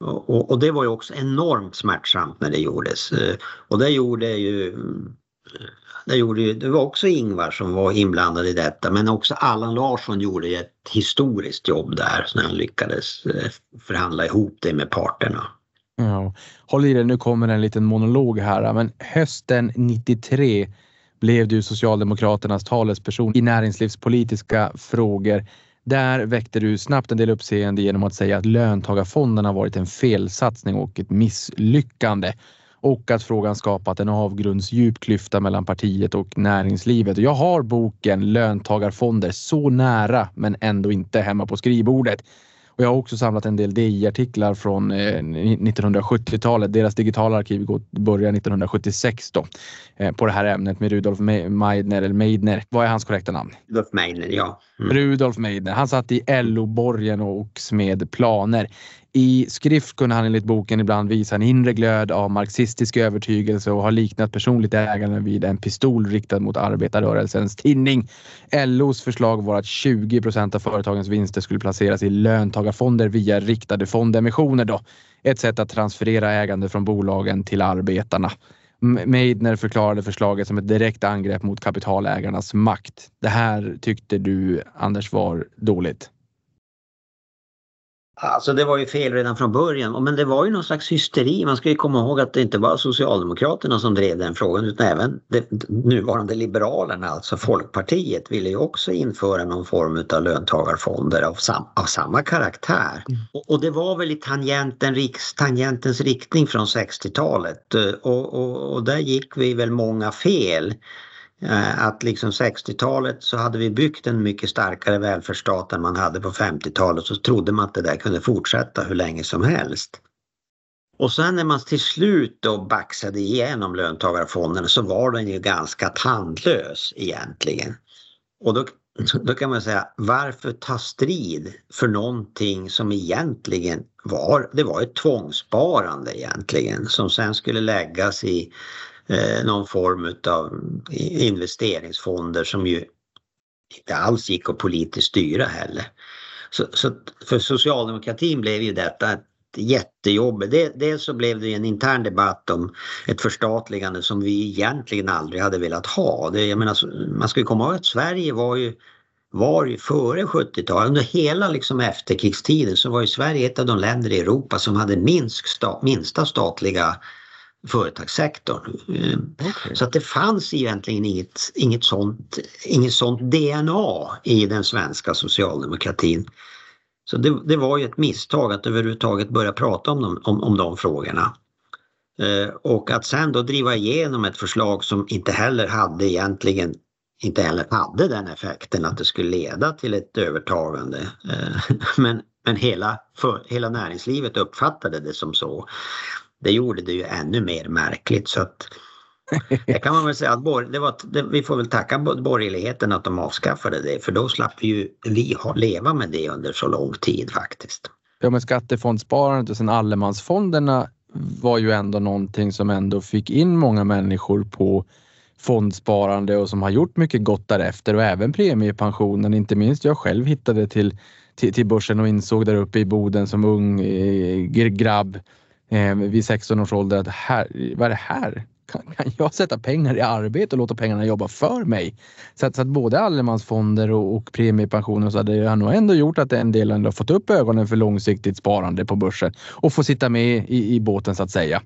Och, och, och, det var ju också enormt smärtsamt när det gjordes. Eh, och det gjorde ju eh, det, gjorde ju, det var också Ingvar som var inblandad i detta men också Allan Larsson gjorde ett historiskt jobb där när han lyckades eh, förhandla ihop det med parterna. Ja. Håll i dig, nu kommer en liten monolog här. Men hösten 93 blev du Socialdemokraternas talesperson i näringslivspolitiska frågor. Där väckte du snabbt en del uppseende genom att säga att löntagarfonderna varit en felsatsning och ett misslyckande och att frågan skapat en avgrundsdjup klyfta mellan partiet och näringslivet. Jag har boken Löntagarfonder så nära men ändå inte hemma på skrivbordet. Och jag har också samlat en del DI-artiklar från 1970-talet. Eh, Deras digitala arkiv börjar 1976 då, eh, på det här ämnet med Rudolf Meidner, eller Meidner. Vad är hans korrekta namn? Rudolf Meidner, ja. Mm. Rudolf Meidner. Han satt i LO-borgen och smed planer. I skrift kunde han enligt boken ibland visa en inre glöd av marxistisk övertygelse och har liknat personligt ägande vid en pistol riktad mot arbetarrörelsens tinning. LOs förslag var att 20 procent av företagens vinster skulle placeras i löntagarfonder via riktade fondemissioner. Då. Ett sätt att transferera ägande från bolagen till arbetarna. Meidner förklarade förslaget som ett direkt angrepp mot kapitalägarnas makt. Det här tyckte du, Anders, var dåligt. Alltså det var ju fel redan från början, men det var ju någon slags hysteri. Man ska ju komma ihåg att det inte var Socialdemokraterna som drev den frågan utan även det nuvarande Liberalerna, alltså Folkpartiet, ville ju också införa någon form av löntagarfonder av, sam av samma karaktär. Mm. Och, och, det var väl i tangenten, riks, tangentens riktning från 60-talet och, och, och där gick vi väl många fel. Eh, att liksom 60-talet så hade vi byggt en mycket starkare välfärdsstat än man hade på 50-talet så trodde man att det där kunde fortsätta hur länge som helst. Och sen när man till slut då baxade igenom löntagarfonderna så var den ju ganska tandlös egentligen. Och då, då kan man säga varför ta strid för någonting som egentligen var, det var ett tvångssparande egentligen som sen skulle läggas i Eh, någon form av investeringsfonder som ju inte alls gick att politiskt styra heller. Så, så för socialdemokratin blev ju detta ett jättejobb. Dels så blev det en intern debatt om ett förstatligande som vi egentligen aldrig hade velat ha. Det, jag menar, man ska ju komma ihåg att Sverige var ju var ju före 70-talet, under hela liksom efterkrigstiden så var ju Sverige ett av de länder i Europa som hade minst sta, minsta statliga företagssektorn. Okay. Så att det fanns egentligen inget, inget, sånt, inget sånt DNA i den svenska socialdemokratin. Så det, det var ju ett misstag att överhuvudtaget börja prata om de, om, om de frågorna. Eh, och att sen då driva igenom ett förslag som inte heller hade egentligen inte heller hade den effekten att det skulle leda till ett övertagande. Eh, men, men hela, för, hela näringslivet uppfattade det som så det gjorde det ju ännu mer märkligt så att det kan man väl säga att det var, det, vi får väl tacka borgerligheten att de avskaffade det för då slapp ju vi ha, leva med det under så lång tid faktiskt. Ja men skattefondssparandet och sen allemansfonderna var ju ändå någonting som ändå fick in många människor på fondsparande och som har gjort mycket gott därefter och även premiepensionen. Inte minst jag själv hittade till, till, till börsen och insåg där uppe i Boden som ung eh, grabb eh, vid 16 års ålder att här, vad är det här? Kan, kan jag sätta pengar i arbete och låta pengarna jobba för mig? Så att, så att både allemansfonder och, och premiepensioner så hade har nog ändå gjort att en del ändå fått upp ögonen för långsiktigt sparande på börsen och få sitta med i, i båten så att säga.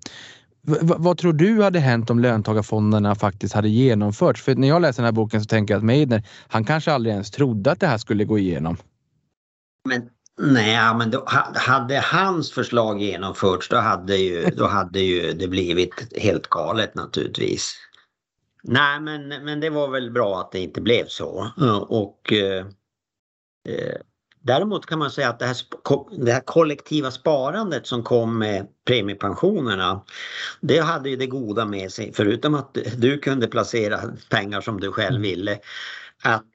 V vad tror du hade hänt om löntagarfonderna faktiskt hade genomförts? För när jag läser den här boken så tänker jag att Meidner, han kanske aldrig ens trodde att det här skulle gå igenom. Men Nej, men då, hade hans förslag genomförts då hade, ju, då hade ju det blivit helt galet naturligtvis. Nej, men, men det var väl bra att det inte blev så. Och eh, eh Däremot kan man säga att det här, det här kollektiva sparandet som kom med premiepensionerna, det hade ju det goda med sig, förutom att du kunde placera pengar som du själv mm. ville, att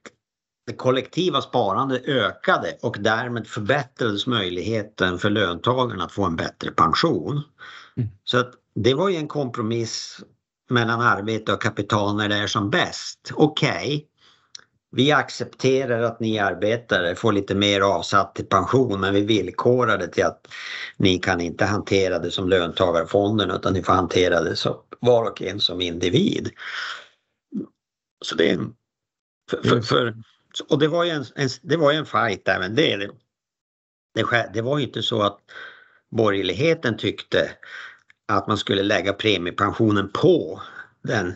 det kollektiva sparandet ökade och därmed förbättrades möjligheten för löntagarna att få en bättre pension. Mm. Så att det var ju en kompromiss mellan arbete och kapital när det är som bäst. Okej, okay, vi accepterar att ni arbetare får lite mer avsatt till pension men vi villkorar det till att ni kan inte hantera det som löntagarfonden utan ni får hantera det som var och en som individ. Så det för, för, för och det var ju en, en, det var en fight även det. Det, det. det var inte så att borgerligheten tyckte att man skulle lägga premiepensionen på den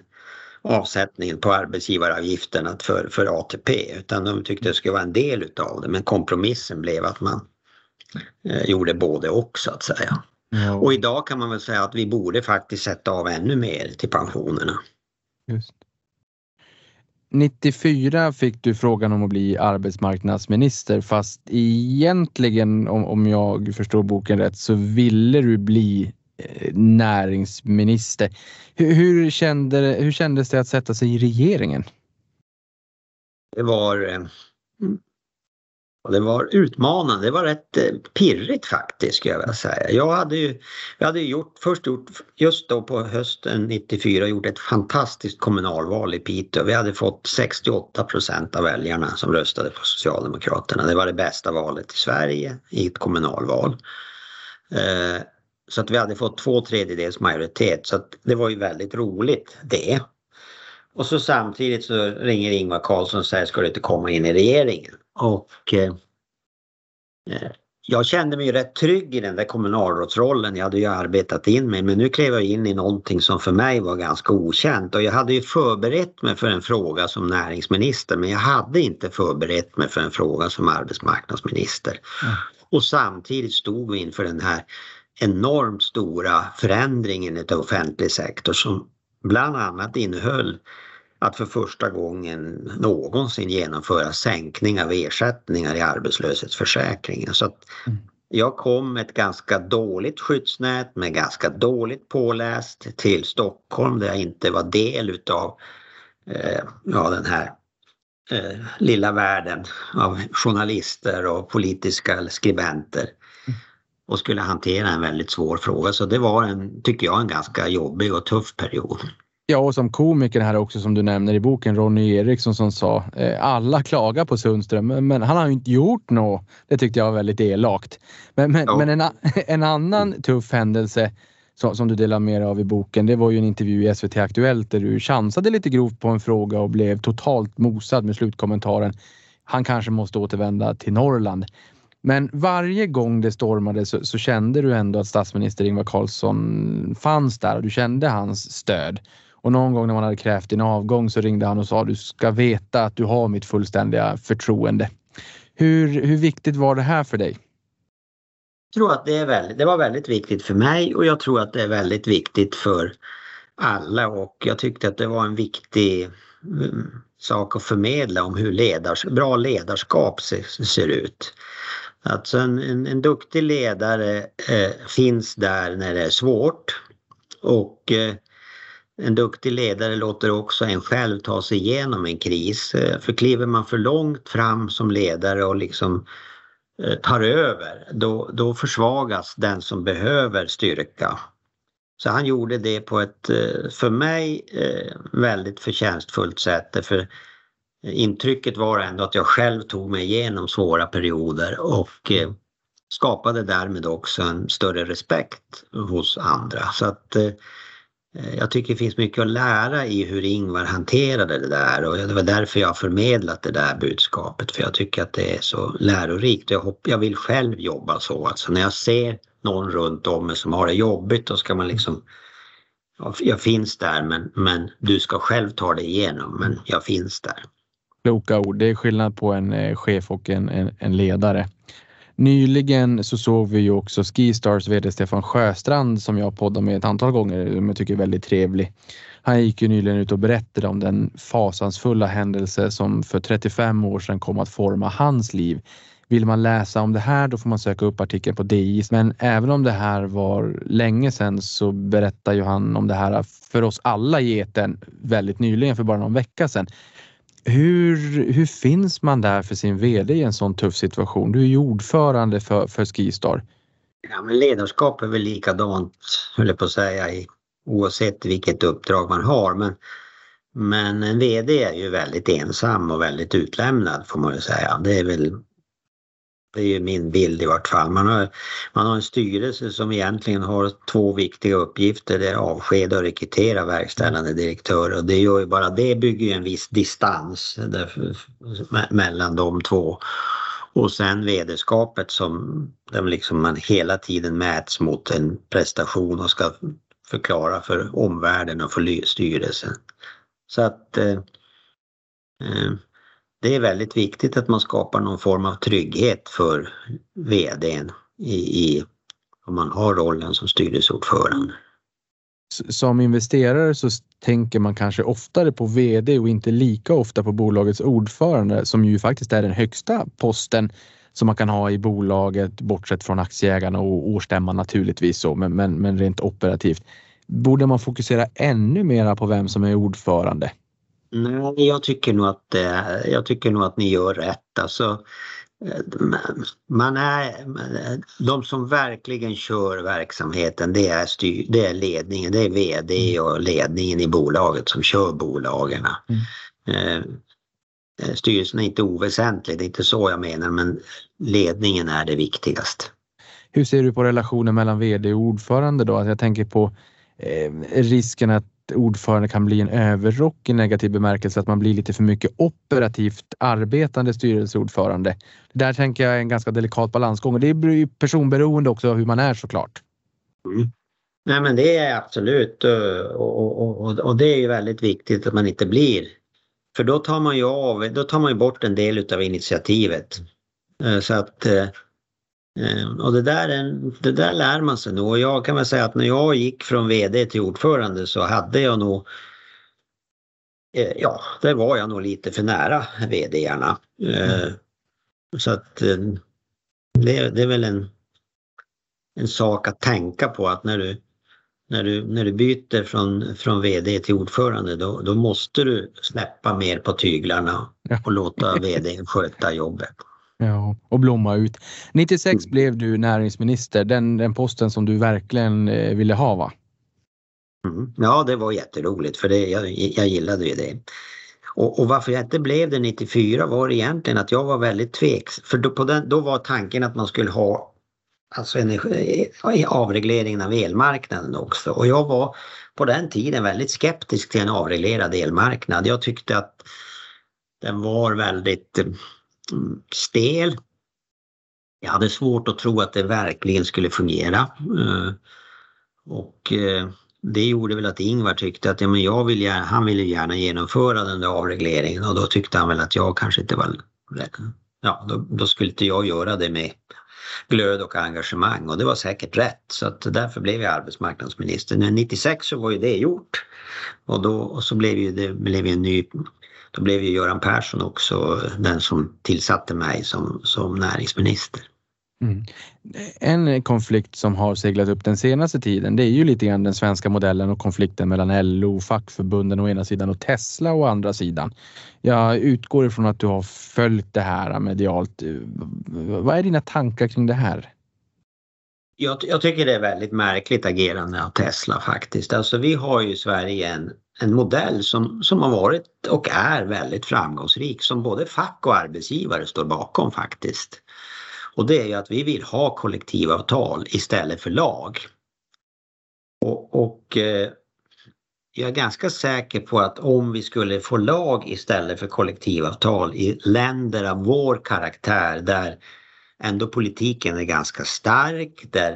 avsättningen på arbetsgivaravgifterna för, för ATP utan de tyckte det skulle vara en del utav det men kompromissen blev att man eh, gjorde både och så att säga. Ja. Och idag kan man väl säga att vi borde faktiskt sätta av ännu mer till pensionerna. Just. 94 fick du frågan om att bli arbetsmarknadsminister fast egentligen om, om jag förstår boken rätt så ville du bli eh, näringsminister. Hur, hur, kände, hur kändes det att sätta sig i regeringen? Det var eh, och det var utmanande, det var rätt eh, pirrigt faktiskt skulle jag vilja säga. Jag hade ju, jag hade gjort, först gjort, just då på hösten 94, gjort ett fantastiskt kommunalval i Piteå. Vi hade fått 68 procent av väljarna som röstade på Socialdemokraterna. Det var det bästa valet i Sverige i ett kommunalval. Eh, så att vi hade fått två tredjedels majoritet så att det var ju väldigt roligt det. Och så samtidigt så ringer Ingvar Carlsson och säger ska du inte komma in i regeringen? Och eh, eh, jag kände mig rätt trygg i den där kommunalrådsrollen. Jag hade ju arbetat in mig men nu klev jag in i någonting som för mig var ganska okänt och jag hade ju förberett mig för en fråga som näringsminister men jag hade inte förberett mig för en fråga som arbetsmarknadsminister. Mm. Och samtidigt stod vi inför den här enormt stora förändringen i offentlig sektor som bland annat innehöll att för första gången någonsin genomföra sänkning av ersättningar i arbetslöshetsförsäkringen. Så att mm. jag kom med ett ganska dåligt skyddsnät med ganska dåligt påläst till Stockholm där jag inte var del utav eh, ja, den här eh, lilla världen av journalister och politiska skribenter mm. och skulle hantera en väldigt svår fråga. Så det var en, tycker jag, en ganska jobbig och tuff period. Ja, och som komiker här också som du nämner i boken, Ronny Eriksson som sa eh, alla klagar på Sundström, men han har ju inte gjort något. Det tyckte jag var väldigt elakt. Men, men, ja. men en, en, annan tuff händelse som, som, du delar med av i boken, det var ju en intervju i SVT Aktuellt där du chansade lite grovt på en fråga och blev totalt mosad med slutkommentaren. Han kanske måste återvända till Norrland. Men varje gång det stormade så, så, kände du ändå att statsminister Ingvar Carlsson fanns där och du kände hans stöd. Och någon gång när man hade krävt din avgång så ringde han och sa du ska veta att du har mitt fullständiga förtroende. Hur, hur viktigt var det här för dig? Jag tror att det, är väldigt, det var väldigt viktigt för mig och jag tror att det är väldigt viktigt för alla och jag tyckte att det var en viktig mm, sak att förmedla om hur ledars, bra ledarskap ser, ser ut. Alltså en, en, en duktig ledare eh, finns där när det är svårt och eh, en duktig ledare låter också en själv ta sig igenom en kris. Eh, för kliver man för långt fram som ledare och liksom eh, tar över, då, då försvagas den som behöver styrka. Så han gjorde det på ett, eh, för mig, väldigt förtjänstfullt sätt. För intrycket var ändå att jag själv tog mig igenom svåra perioder och skapade därmed också en större respekt hos andra. Så att Eh, Eh, jag tycker det finns mycket att lära i hur Ingvar hanterade det där och det var därför jag förmedlat det där budskapet för jag tycker att det är så lärorikt. Jag, hopp, jag vill själv jobba så, alltså när jag ser någon runt om mig som har det jobbigt då ska man liksom jag finns där men, men du ska själv ta dig igenom men jag finns där. Kloka ord. Det är skillnad på en eh, chef och en, en, en ledare. Nyligen så såg vi ju också Skistars VD Stefan Sjöstrand som jag poddar med ett antal gånger, som jag tycker är väldigt trevlig. Han gick ju nyligen ut och berättade om den fasansfulla händelse som för 35 år sedan kom att forma hans liv Vill man läsa om det här då får man söka upp artikeln på DI. Men även om det här var länge sedan så berättar ju han om det här för oss alla i eten väldigt nyligen för bara någon vecka sedan. Hur, hur finns man där för sin VD i en sån tuff situation? Du är ju ordförande för, för Skistar. Ja, men ledarskap är väl likadant, höll jag på att säga, i, oavsett vilket uppdrag man har. Men, men en VD är ju väldigt ensam och väldigt utlämnad får man ju säga. Det är väl det är ju min bild i vart fall. Man har, man har en styrelse som egentligen har två viktiga uppgifter. Det är avskeda och rekrytera verkställande direktörer och det gör ju bara det bygger ju en viss distans där, mellan de två. Och sen vederskapet som där liksom man hela tiden mäts mot en prestation och ska förklara för omvärlden och för styrelsen. Så att eh, eh det är väldigt viktigt att man skapar någon form av trygghet för VDn i, i om man har rollen som styrelseordförande. Som investerare så tänker man kanske oftare på VD och inte lika ofta på bolagets ordförande som ju faktiskt är den högsta posten som man kan ha i bolaget bortsett från aktieägarna och årsstämman naturligtvis så, men, men, men rent operativt. Borde man fokusera ännu mera på vem som är ordförande? Nej, jag tycker nog att, jag tycker nog att ni gör rätt. Alltså, man är, de som verkligen kör verksamheten det är, styr, det är ledningen, det är VD och ledningen i bolaget som kör bolagen. Mm. Eh, styrelsen är inte oväsentlig, det är inte så jag menar men ledningen är det viktigaste. Hur ser du på relationen mellan VD och ordförande då? Alltså jag tänker på eh, risken att ordförande kan bli en överrock i negativ bemärkelse, att man blir lite för mycket operativt arbetande styrelseordförande. Det där tänker jag är en ganska delikat balansgång och det är ju personberoende också hur man är såklart. Mm. Nej men det är absolut och, och, och, och, det är ju väldigt viktigt att man inte blir för då tar man ju av, då tar man ju bort en del utav initiativet. Eh, så att eh, Eh, och det där, det där lär man sig nog och jag kan väl säga att när jag gick från VD till ordförande så hade jag nog eh, Ja, där var jag nog lite för nära VD-arna. Mm. Så att det, det är väl en, en sak att tänka på att när du, när du, när du byter från, från VD till ordförande då, då måste du släppa mer på tyglarna och låta VD sköta jobbet. Ja, och blomma ut. 96 mm. blev du näringsminister, den, den posten som du verkligen eh, ville ha va? Mm. Ja, det var jätteroligt för det, jag, jag gillade ju det. Och, och, varför jag inte blev det 94 var egentligen att jag var väldigt tveksam. För då, den, då var tanken att man skulle ha alltså energi, avregleringen av elmarknaden också. Och jag var på den tiden väldigt skeptisk till en avreglerad elmarknad. Jag tyckte att den var väldigt Mm, stel. Jag hade svårt att tro att det verkligen skulle fungera. Eh, och eh, det gjorde väl att Ingvar tyckte att ja, men jag vill gärna, han ville gärna genomföra den där avregleringen och då tyckte han väl att jag kanske inte var Ja, då, då skulle inte jag göra det med glöd och engagemang och det var säkert rätt så att därför blev jag arbetsmarknadsminister. Men 96 så var ju det gjort och då och så blev ju det blev en ny då blev ju Göran Persson också den som tillsatte mig som, som näringsminister. Mm. En konflikt som har seglat upp den senaste tiden, det är ju lite grann den svenska modellen och konflikten mellan LO, fackförbunden å ena sidan och Tesla å andra sidan. Jag utgår ifrån att du har följt det här medialt. Vad är dina tankar kring det här? Jag, jag, tycker det är väldigt märkligt agerande av Tesla faktiskt. Alltså vi har ju i Sverige en, en modell som, som har varit och är väldigt framgångsrik som både fack och arbetsgivare står bakom faktiskt. Och det är ju att vi vill ha kollektivavtal istället för lag. Och, och eh, jag är ganska säker på att om vi skulle få lag istället för kollektivavtal i länder av vår karaktär där ändå politiken är ganska stark, där,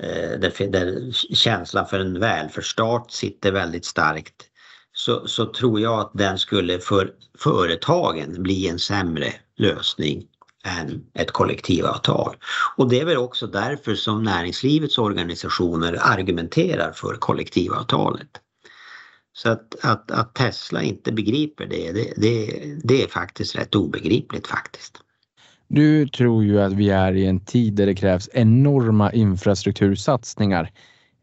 eh, där, där känslan för en välfärdsstat sitter väldigt starkt. Så, så tror jag att den skulle för företagen bli en sämre lösning än ett kollektivavtal. Och det är väl också därför som näringslivets organisationer argumenterar för kollektivavtalet. Så att, att, att Tesla inte begriper det, det, det, det är faktiskt rätt obegripligt faktiskt. Du tror ju att vi är i en tid där det krävs enorma infrastruktursatsningar.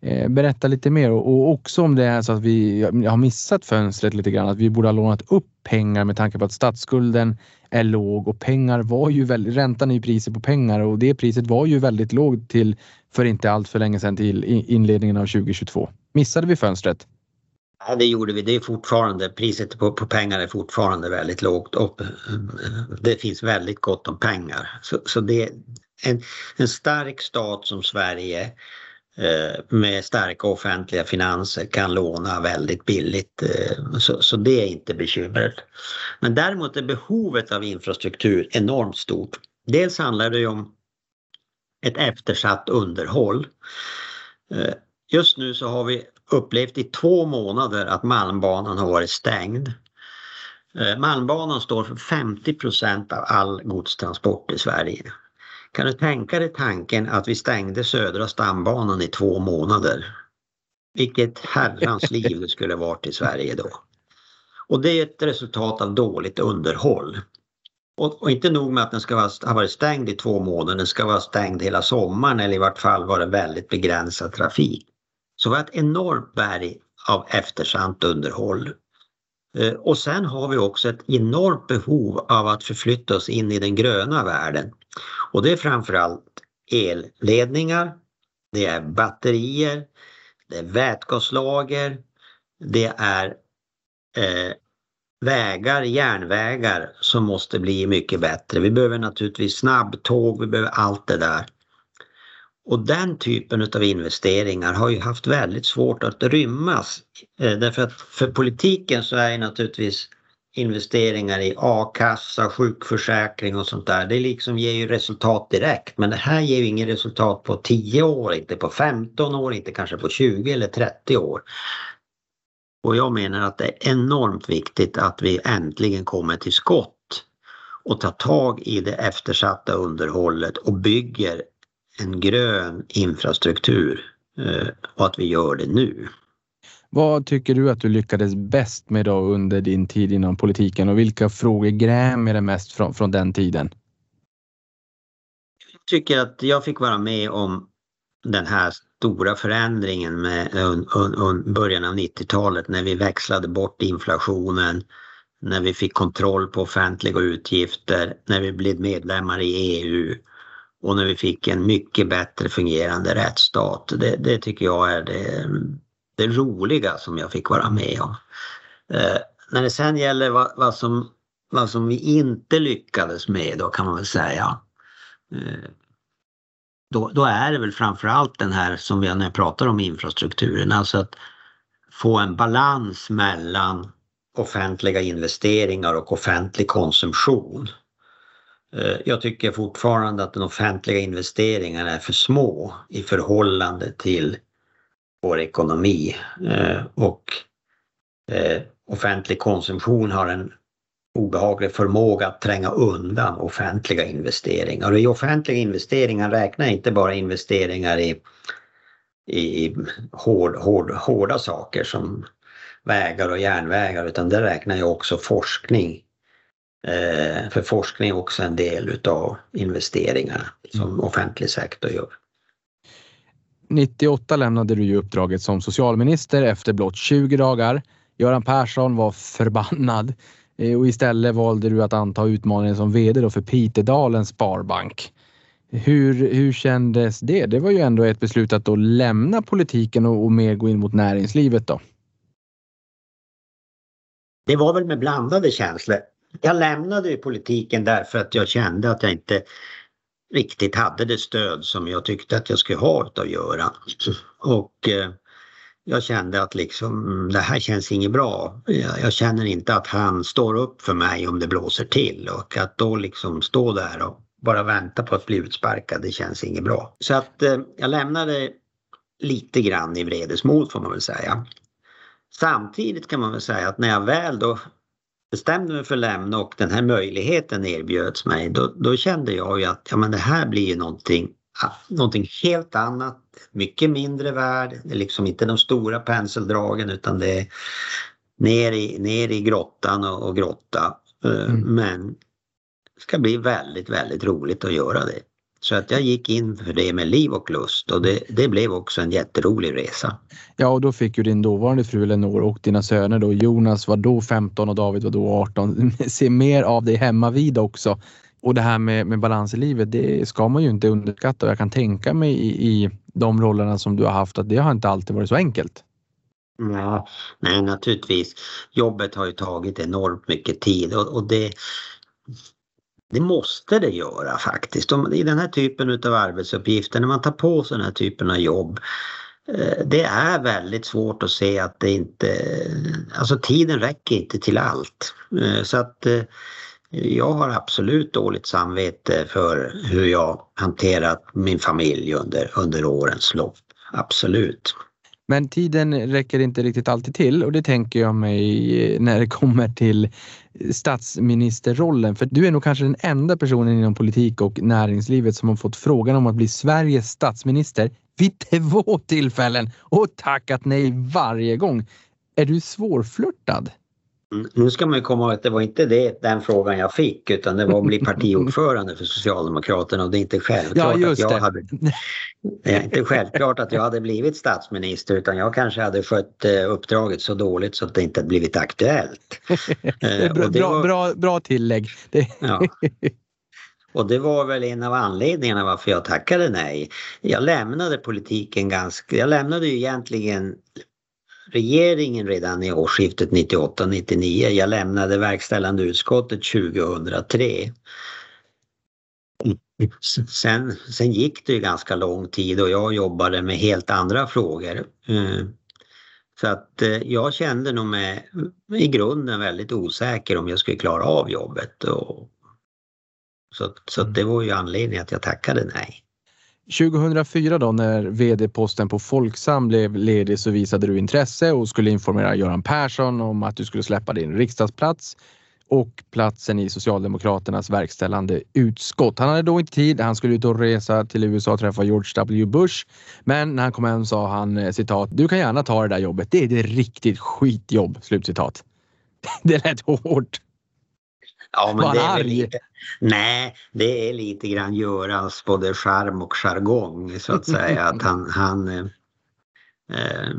Eh, berätta lite mer och också om det är så att vi har missat fönstret lite grann, att vi borde ha lånat upp pengar med tanke på att statsskulden är låg och pengar var ju väldigt, räntan är ju priset på pengar och det priset var ju väldigt lågt till för inte allt för länge sedan till inledningen av 2022. Missade vi fönstret? Ja, det gjorde vi. Det är fortfarande, priset på, på pengar är fortfarande väldigt lågt och eh, det finns väldigt gott om pengar. Så, så det en, en stark stat som Sverige eh, med starka offentliga finanser kan låna väldigt billigt. Eh, så, så det är inte bekymret. Men däremot är behovet av infrastruktur enormt stort. Dels handlar det om ett eftersatt underhåll. Just nu så har vi upplevt i två månader att Malmbanan har varit stängd. Eh, Malmbanan står för 50% av all godstransport i Sverige. Kan du tänka dig tanken att vi stängde Södra stambanan i två månader? Vilket herrans liv det skulle varit i Sverige då. Och det är ett resultat av dåligt underhåll. Och, och, inte nog med att den ska vara, ha varit stängd i två månader, den ska vara stängd hela sommaren eller i vart fall vara väldigt begränsad trafik. Så vi har ett enormt berg av eftersatt underhåll. Eh, och sen har vi också ett enormt behov av att förflytta oss in i den gröna världen. Och det är framförallt elledningar, det är batterier, det är vätgaslager, det är eh, vägar, järnvägar som måste bli mycket bättre. Vi behöver naturligtvis snabbtåg, vi behöver allt det där. Och den typen av investeringar har ju haft väldigt svårt att rymmas. Eh, därför att för politiken så är naturligtvis investeringar i a-kassa, sjukförsäkring och sånt där, det liksom ger ju resultat direkt. Men det här ger ju inget resultat på 10 år, inte på 15 år, inte kanske på 20 eller 30 år. Och jag menar att det är enormt viktigt att vi äntligen kommer till skott och tar tag i det eftersatta underhållet och bygger en grön infrastruktur eh, och att vi gör det nu. Vad tycker du att du lyckades bäst med då under din tid inom politiken och vilka frågor grämer dig mest från, från den tiden? Jag tycker att jag fick vara med om den här stora förändringen med un, un, un, början av 90-talet när vi växlade bort inflationen, när vi fick kontroll på offentliga utgifter, när vi blev medlemmar i EU och när vi fick en mycket bättre fungerande rättsstat. Det, det tycker jag är det, det, roliga som jag fick vara med om. Eh, när det sen gäller vad, vad, som, vad som vi inte lyckades med då kan man väl säga. Eh, då, då är det väl framförallt den här som vi när jag pratar om infrastrukturen, alltså att få en balans mellan offentliga investeringar och offentlig konsumtion. Eh, jag tycker fortfarande att den offentliga investeringen är för små i förhållande till vår ekonomi eh, och eh, offentlig konsumtion har en obehaglig förmåga att tränga undan offentliga investeringar. Och i offentliga investeringar räknar jag inte bara investeringar i, i hård, hård, hårda saker som vägar och järnvägar utan det räknar jag också forskning för forskning är också en del utav investeringarna som mm. offentlig sektor gör. 98 lämnade du ju uppdraget som socialminister efter blott 20 dagar. Göran Persson var förbannad eh, och istället valde du att anta utmaningen som VD för Pitedalens Sparbank. Hur, hur kändes det? Det var ju ändå ett beslut att då lämna politiken och, och mer gå in mot näringslivet då. Det var väl med blandade känslor jag lämnade ju politiken därför att jag kände att jag inte riktigt hade det stöd som jag tyckte att jag skulle ha utav Göran. Och eh, jag kände att liksom mm, det här känns inget bra. Jag, jag, känner inte att han står upp för mig om det blåser till och att då liksom stå där och bara vänta på att bli utsparkad, det känns inget bra. Så att eh, jag lämnade lite grann i vredesmod får man väl säga. Samtidigt kan man väl säga att när jag väl då bestämde mig för att lämna och den här möjligheten erbjöds mig då, då kände jag ju att ja, men det här blir ju någonting, någonting helt annat, mycket mindre värd. Det är liksom inte de stora penseldragen utan det är ner i, ner i grottan och, och grotta. Eh, mm. Men ska bli väldigt, väldigt roligt att göra det. Så att jag gick in för det med liv och lust och det, det blev också en jätterolig resa. Ja, och då fick ju din dåvarande fru Elinor och dina söner då, Jonas var då 15 och David var då 18, se mer av dig hemma vid också. Och det här med, med balans i livet, det ska man ju inte underskatta och jag kan tänka mig i, i de rollerna som du har haft att det har inte alltid varit så enkelt. Ja, nej naturligtvis. Jobbet har ju tagit enormt mycket tid och, och det, det måste det göra faktiskt. I den här typen av arbetsuppgifter, när man tar på sig den här typen av jobb, eh, det är väldigt svårt att se att det inte, alltså tiden räcker inte till allt. Eh, så att eh, jag har absolut dåligt samvete för hur jag hanterat min familj under, under årens lopp. Absolut. Men tiden räcker inte riktigt alltid till och det tänker jag mig när det kommer till statsministerrollen. För du är nog kanske den enda personen inom politik och näringslivet som har fått frågan om att bli Sveriges statsminister vid två tillfällen och tackat nej varje gång. Är du svårflörtad? Mm, nu ska man ju komma ihåg att det var inte det, den frågan jag fick utan det var att bli partiordförande för Socialdemokraterna och det är inte självklart, ja, att, jag hade, det är inte självklart att jag hade blivit statsminister utan jag kanske hade skött eh, uppdraget så dåligt så att det inte hade blivit aktuellt. Eh, bra, var, bra, bra tillägg. ja. Och det var väl en av anledningarna varför jag tackade nej. Jag lämnade politiken ganska, jag lämnade ju egentligen regeringen redan i årsskiftet 98-99. Jag lämnade verkställande utskottet 2003. Sen, sen gick det ju ganska lång tid och jag jobbade med helt andra frågor. Eh, så att eh, jag kände nog mig i grunden väldigt osäker om jag skulle klara av jobbet. Och, så så det var ju anledningen att jag tackade nej. 2004 då när vd-posten på Folksam blev ledig så visade du intresse och skulle informera Göran Persson om att du skulle släppa din riksdagsplats och platsen i Socialdemokraternas verkställande utskott. Han hade då inte tid. Han skulle ut och resa till USA och träffa George W Bush. Men när han kom hem sa han eh, citat. Du kan gärna ta det där jobbet. Det är ett riktigt skitjobb. Slutcitat. Det lät hårt. Ja, men det är lite, nej, det är lite grann Görans både charm och jargong så att säga. att han, han eh, eh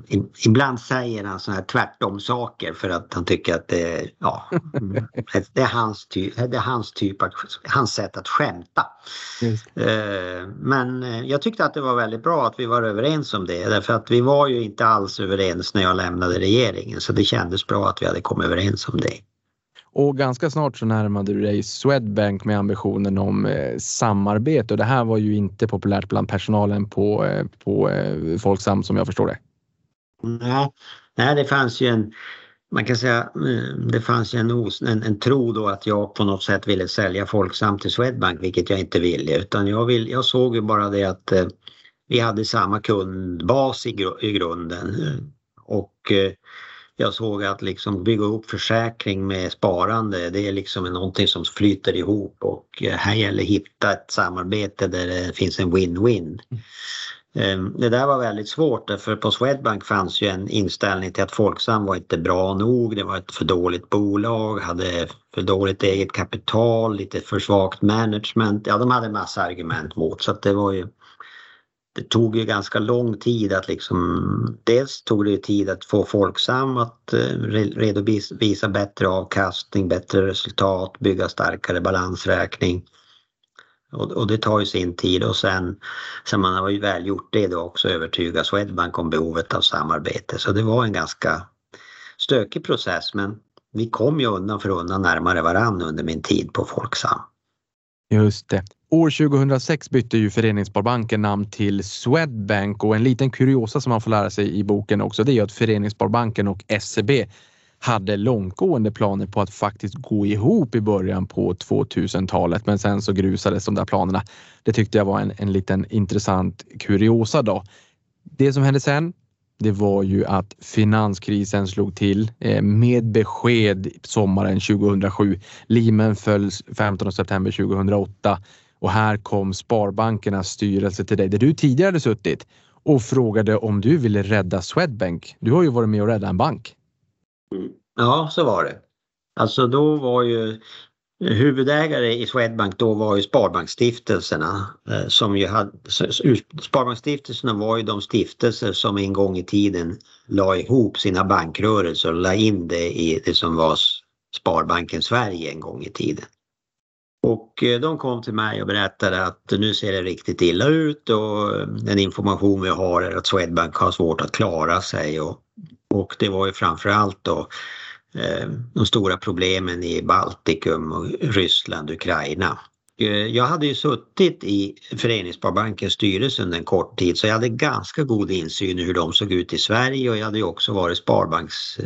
ibland säger han sådana här tvärtom saker för att han tycker att det, ja, det, är, hans ty, det är hans typ, att, hans sätt att skämta. Eh, men eh, jag tyckte att det var väldigt bra att vi var överens om det därför att vi var ju inte alls överens när jag lämnade regeringen så det kändes bra att vi hade kommit överens om det. Och ganska snart så närmade du dig Swedbank med ambitionen om eh, samarbete. Och det här var ju inte populärt bland personalen på, eh, på eh, Folksam som jag förstår det. Nej, nej det fanns ju en man kan säga eh, det fanns ju en, en, en tro då att jag på något sätt ville sälja Folksam till Swedbank vilket jag inte ville. Utan jag, vill, jag såg ju bara det att eh, vi hade samma kundbas i, gr i grunden. Eh, och eh, jag såg att liksom bygga upp försäkring med sparande det är liksom någonting som flyter ihop och eh, här gäller att hitta ett samarbete där det finns en win-win. Ehm, det där var väldigt svårt för på Swedbank fanns ju en inställning till att Folksam var inte bra nog, det var ett för dåligt bolag, hade för dåligt eget kapital, lite för svagt management. Ja, de hade massa argument mot så att det var ju det tog ju ganska lång tid att liksom, dels tog det tid att få Folksam att eh, redovisa bättre avkastning, bättre resultat, bygga starkare balansräkning. Och, och det tar ju sin tid och sen, sen man har ju väl gjort det då också övertyga Swedbank om behovet av samarbete. Så det var en ganska stökig process men vi kom ju undan för undan närmare varann under min tid på Folksam. Just det. År 2006 bytte ju Föreningssparbanken namn till Swedbank och en liten kuriosa som man får lära sig i boken också det är att Föreningssparbanken och SEB hade långtgående planer på att faktiskt gå ihop i början på 2000-talet men sen så grusades de där planerna. Det tyckte jag var en, en liten intressant kuriosa då. Det som hände sen det var ju att finanskrisen slog till eh, med besked sommaren 2007. Limen föll 15 september 2008 och här kom Sparbankernas styrelse till dig där du tidigare hade suttit och frågade om du ville rädda Swedbank. Du har ju varit med och räddat en bank. Ja, så var det. Alltså då var ju eh, huvudägare i Swedbank då var ju Sparbanksstiftelserna eh, som ju hade, Sparbanksstiftelserna var ju de stiftelser som en gång i tiden la ihop sina bankrörelser och la in det i det som var Sparbanken Sverige en gång i tiden. Och eh, de kom till mig och berättade att nu ser det riktigt illa ut och eh, den information vi har är att Swedbank har svårt att klara sig och, och det var ju framförallt då Eh, de stora problemen i Baltikum och Ryssland, Ukraina. Eh, jag hade ju suttit i Föreningssparbankens styrelse under en kort tid så jag hade ganska god insyn i hur de såg ut i Sverige och jag hade ju också varit Sparbanks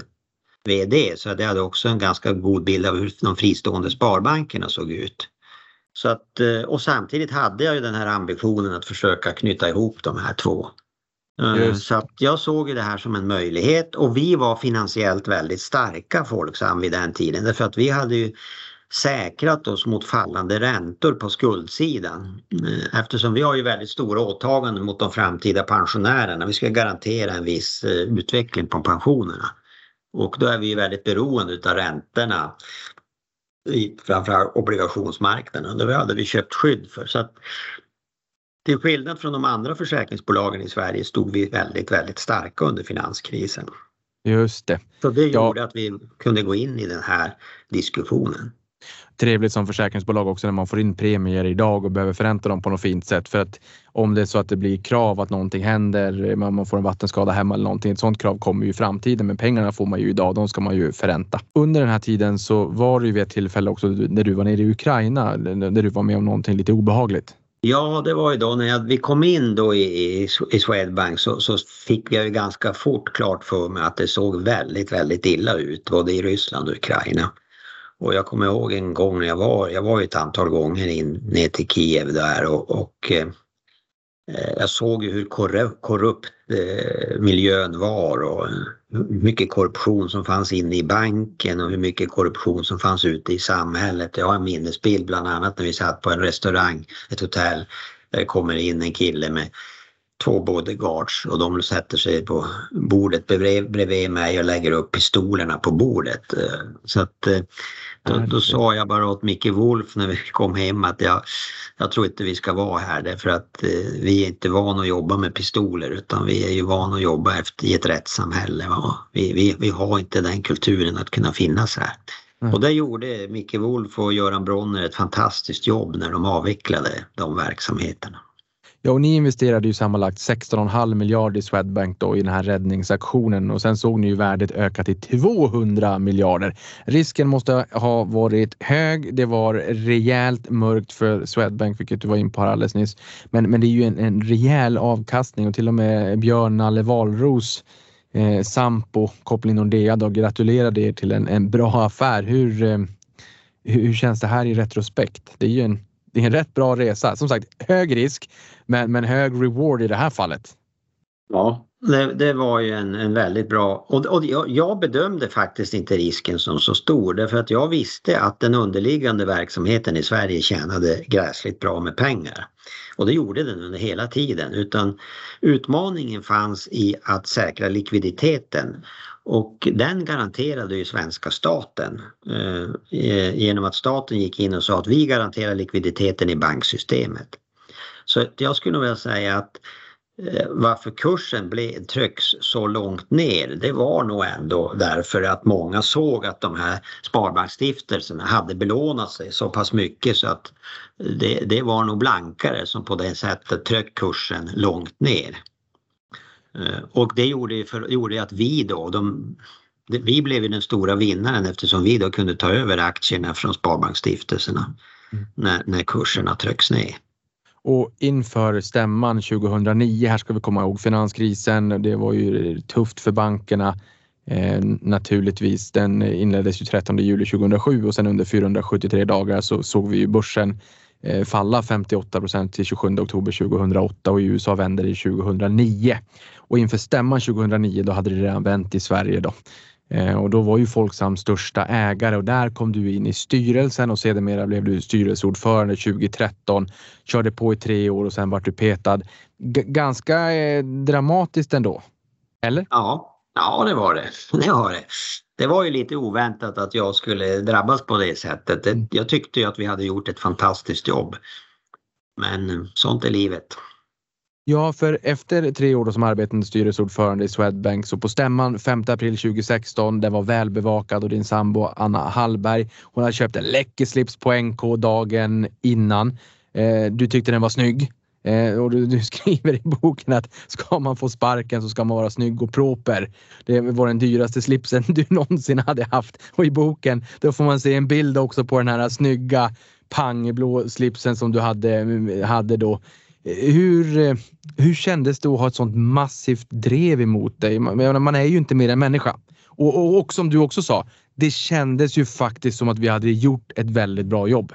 VD så jag hade också en ganska god bild av hur de fristående sparbankerna såg ut. Så att, eh, och samtidigt hade jag ju den här ambitionen att försöka knyta ihop de här två. Eh, Just. Så att jag såg det här som en möjlighet och vi var finansiellt väldigt starka Folksam vid den tiden därför att vi hade ju säkrat oss mot fallande räntor på skuldsidan. Eh, eftersom vi har ju väldigt stora åtaganden mot de framtida pensionärerna. Vi ska garantera en viss utveckling på pensionerna. Och då är vi väldigt beroende av räntorna i framförallt obligationsmarknaden. Det hade vi köpt skydd för. Så att till skillnad från de andra försäkringsbolagen i Sverige stod vi väldigt, väldigt starka under finanskrisen. Just det. Så det gjorde ja. att vi kunde gå in i den här diskussionen. Trevligt som försäkringsbolag också när man får in premier idag och behöver förränta dem på något fint sätt. För att om det är så att det blir krav att någonting händer, man får en vattenskada hemma eller någonting. Ett sådant krav kommer ju i framtiden, men pengarna får man ju idag. De ska man ju förränta. Under den här tiden så var det ju vid ett tillfälle också när du var nere i Ukraina, där du var med om någonting lite obehagligt. Ja, det var ju då när jag, vi kom in då i, i, i Swedbank så, så fick jag ju ganska fort klart för mig att det såg väldigt, väldigt illa ut både i Ryssland och Ukraina. Och jag kommer ihåg en gång när jag var, jag var ett antal gånger in ner till Kiev där och, och eh, eh jag såg ju hur korrupt eh, miljön var och hur mycket korruption som fanns inne i banken och hur mycket korruption som fanns ute i samhället. Jag har en minnesbild bland annat när vi satt på en restaurang, ett hotell, där det kommer in en kille med två bodyguards och de sätter sig på bordet bredvid, bredvid mig och lägger upp pistolerna på bordet. Eh, så att eh, då, då sa jag bara åt Micke Wolf när vi kom hem att jag, jag tror inte vi ska vara här därför att eh, vi är inte vana att jobba med pistoler utan vi är ju vana att jobba efter, i ett rättssamhälle. Vi, vi, vi har inte den kulturen att kunna finnas här. Mm. Och det gjorde Micke Wolf och Göran Bronner ett fantastiskt jobb när de avvecklade de verksamheterna. Ja, och ni investerade ju sammanlagt 16,5 miljarder i Swedbank då i den här räddningsaktionen och sen såg ni ju värdet öka till 200 miljarder. Risken måste ha varit hög. Det var rejält mörkt för Swedbank, vilket du var in på alldeles nyss. Men, men det är ju en, en rejäl avkastning och till och med Björn Nalle Wahlroos eh, Sampo, koppling Nordea, då gratulerade er till en, en bra affär. Hur, eh, hur känns det här i retrospekt? Det är ju en det är en rätt bra resa. Som sagt, hög risk, men, men hög reward i det här fallet. Ja, det, det var ju en, en väldigt bra och, och jag, jag, bedömde faktiskt inte risken som så stor därför att jag visste att den underliggande verksamheten i Sverige tjänade gräsligt bra med pengar. Och det gjorde den under hela tiden utan utmaningen fanns i att säkra likviditeten och den garanterade ju svenska staten eh, eh, genom att staten gick in och sa att vi garanterar likviditeten i banksystemet. Så jag skulle nog vilja säga att eh, varför kursen blev, trycks så långt ner det var nog ändå därför att många såg att de här sparbanksstiftelserna hade belånat sig så pass mycket så att det, det var nog blankare som på det sättet tryckte kursen långt ner. Eh, och det gjorde, för, gjorde att vi då, de, vi blev den stora vinnaren eftersom vi då kunde ta över aktierna från Sparbanksstiftelserna mm. när, när kurserna trycks ner. Och inför stämman 2009, här ska vi komma ihåg finanskrisen, det var ju tufft för bankerna. Eh, naturligtvis, den inleddes ju 13 juli 2007 och sen under 473 dagar så såg vi ju börsen Eh, falla 58 procent till 27 oktober 2008 och i USA vände det 2009. Och inför stämman 2009 då hade det redan vänt i Sverige då. Eh, och då var ju Folksam största ägare och där kom du in i styrelsen och sedermera blev du styrelseordförande 2013. Körde på i tre år och sen vart du petad. G ganska eh, dramatiskt ändå. Eller? Ja, ja det var det. Det var det det var ju lite oväntat att jag skulle drabbas på det sättet. Jag tyckte ju att vi hade gjort ett fantastiskt jobb. Men sånt är livet. Ja, för efter tre år som arbetande styrelseordförande i Swedbank så på stämman 5 april 2016, den var välbevakad och din sambo Anna Hallberg, hon hade köpt en läcker slips på NK dagen innan. Eh, du tyckte den var snygg eh, och du, du, skriver i boken att ska man få sparken så ska man vara snygg och proper. Det var den dyraste slipsen du någonsin hade haft och i boken då får man se en bild också på den här snygga pangblå slipsen som du hade, eh, hade då. Hur, eh, hur kändes det att ha ett sånt massivt drev emot dig? Man, man är ju inte mer än människa. Och, och, och som du också sa, det kändes ju faktiskt som att vi hade gjort ett väldigt bra jobb.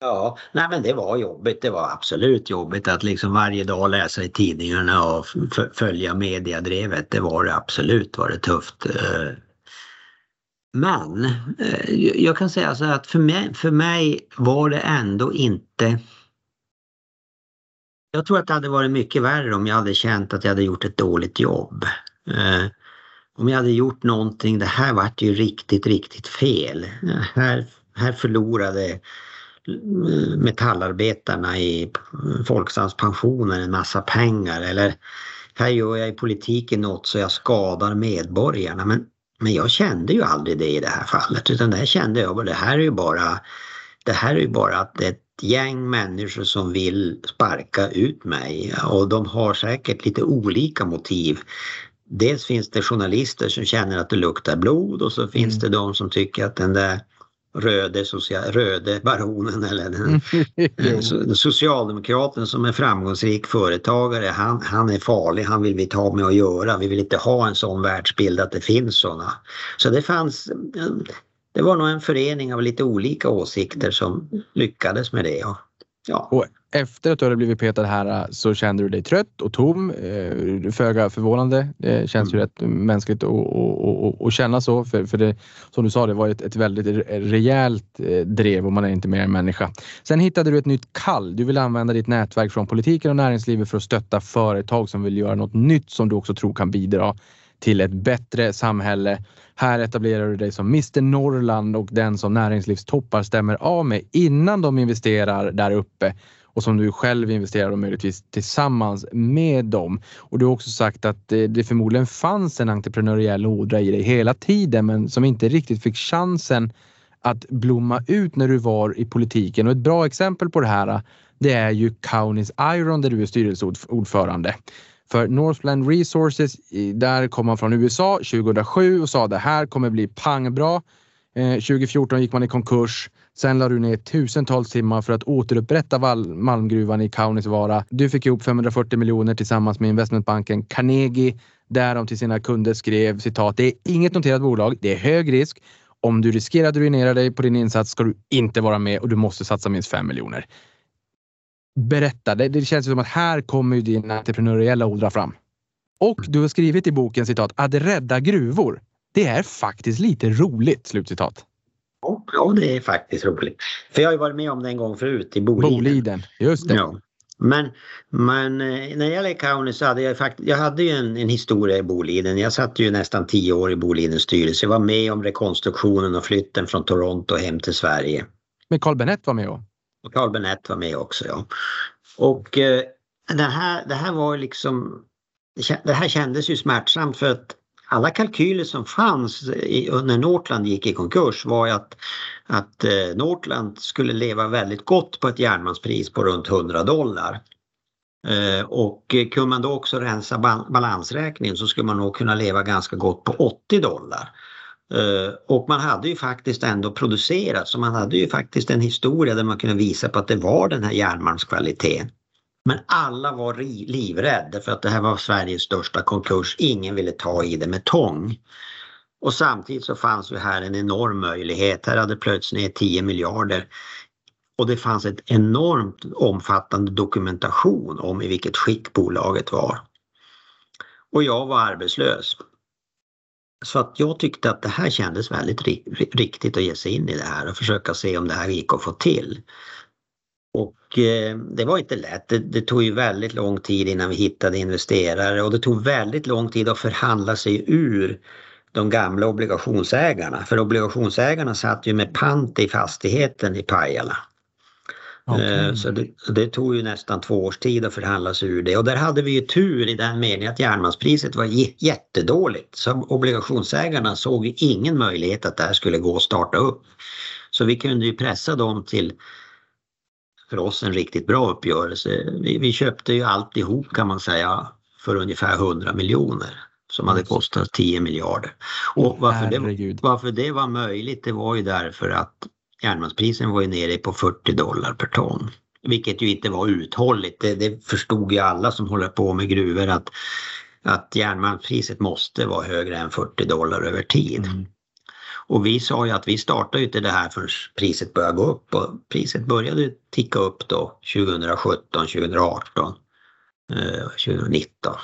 Ja, nej men det var jobbigt. Det var absolut jobbigt att liksom varje dag läsa i tidningarna och följa mediadrevet. Det var det absolut, var det tufft. Eh, men eh, jag kan säga så att för mig, för mig var det ändå inte jag tror att det hade varit mycket värre om jag hade känt att jag hade gjort ett dåligt jobb. Eh, om jag hade gjort någonting, det här vart ju riktigt, riktigt fel. Här, här förlorade metallarbetarna i Folksams pensioner en massa pengar eller här gör jag i politiken något så jag skadar medborgarna. Men, men jag kände ju aldrig det i det här fallet utan det här kände jag, det här är ju bara det här är ju bara att det gäng människor som vill sparka ut mig och de har säkert lite olika motiv. Dels finns det journalister som känner att det luktar blod och så finns mm. det de som tycker att den där röde, social, röde baronen eller den, den socialdemokraten som är framgångsrik företagare, han, han är farlig, han vill vi ta med att göra. Vi vill inte ha en sån världsbild att det finns sådana. Så det fanns det var nog en förening av lite olika åsikter som lyckades med det. Och, ja. Och efter att du hade blivit petad här så kände du dig trött och tom. Eh, föga förvånande. Det känns mm. ju rätt mänskligt att känna så. För, för det, som du sa, det var ett, ett väldigt rejält eh, drev och man är inte mer än människa. Sen hittade du ett nytt kall. Du vill använda ditt nätverk från politiken och näringslivet för att stötta företag som vill göra något nytt som du också tror kan bidra till ett bättre samhälle. Här etablerar du dig som Mr Norrland och den som näringslivstoppar stämmer av med innan de investerar där uppe och som du själv investerar och möjligtvis tillsammans med dem. Och du har också sagt att det förmodligen fanns en entreprenöriell ådra i dig hela tiden men som inte riktigt fick chansen att blomma ut när du var i politiken. Och ett bra exempel på det här det är ju Kaunis Iron där du är styrelseordförande. För Northland Resources, där kom man från USA 2007 och sa det här kommer bli pangbra. Eh, 2014 gick man i konkurs. Sen lade du ner tusentals timmar för att återupprätta malmgruvan i Kaunisvaara. Du fick ihop 540 miljoner tillsammans med investmentbanken Carnegie där de till sina kunder skrev citat. Det är inget noterat bolag. Det är hög risk. Om du riskerar att ruinera dig på din insats ska du inte vara med och du måste satsa minst 5 miljoner berätta. Det, det känns som att här kommer ju din entreprenöriella ådra fram. Och du har skrivit i boken citat att rädda gruvor. Det är faktiskt lite roligt. Slutcitat. Ja, det är faktiskt roligt. För jag har ju varit med om det en gång förut i Boliden. Boliden, just det. Ja. Men, men eh, när det gäller Kauni så hade jag faktiskt, jag hade ju en, en, historia i Boliden. Jag satt ju nästan tio år i Bolidens styrelse. Jag var med om rekonstruktionen och flytten från Toronto hem till Sverige. Men Carl Benett var med också? Och Carl Bennett var med också ja. Och eh, det, här, det här var liksom det här kändes ju smärtsamt för att alla kalkyler som fanns i, när Northland gick i konkurs var ju att, att eh, Northland skulle leva väldigt gott på ett järnmalmspris på runt 100 dollar. Eh, och kunde man då också rensa balansräkningen så skulle man nog kunna leva ganska gott på 80 dollar. Eh, och man hade ju faktiskt ändå producerat så man hade ju faktiskt en historia där man kunde visa på att det var den här järnmalmskvaliteten. Men alla var livrädda för att det här var Sveriges största konkurs. Ingen ville ta i det med tång. Och samtidigt så fanns ju här en enorm möjlighet. Här hade plötsligt ner 10 miljarder. Och det fanns ett enormt omfattande dokumentation om i vilket skick bolaget var. Och jag var arbetslös. Så att jag tyckte att det här kändes väldigt riktigt att ge sig in i det här och försöka se om det här gick att få till. Och eh, det var inte lätt. Det, det, tog ju väldigt lång tid innan vi hittade investerare och det tog väldigt lång tid att förhandla sig ur de gamla obligationsägarna. För obligationsägarna satt ju med pant i fastigheten i Pajala. Okay. Så det, det, tog ju nästan två års tid att förhandla sig ur det och där hade vi ju tur i den meningen att järnmalmspriset var jättedåligt. Så obligationsägarna såg ju ingen möjlighet att det här skulle gå att starta upp. Så vi kunde ju pressa dem till för oss en riktigt bra uppgörelse. Vi, vi köpte ju alltihop kan man säga för ungefär 100 miljoner som hade kostat 10 miljarder. Och varför det, varför det var möjligt det var ju därför att järnmalmsprisen var ju nere på 40 dollar per ton. Vilket ju inte var uthålligt. Det, det förstod ju alla som håller på med gruvor att, att järnmalmspriset måste vara högre än 40 dollar över tid. Mm. Och vi sa ju att vi startar inte det här förrän priset börjar gå upp och priset började ticka upp då 2017, 2018, eh, 2019.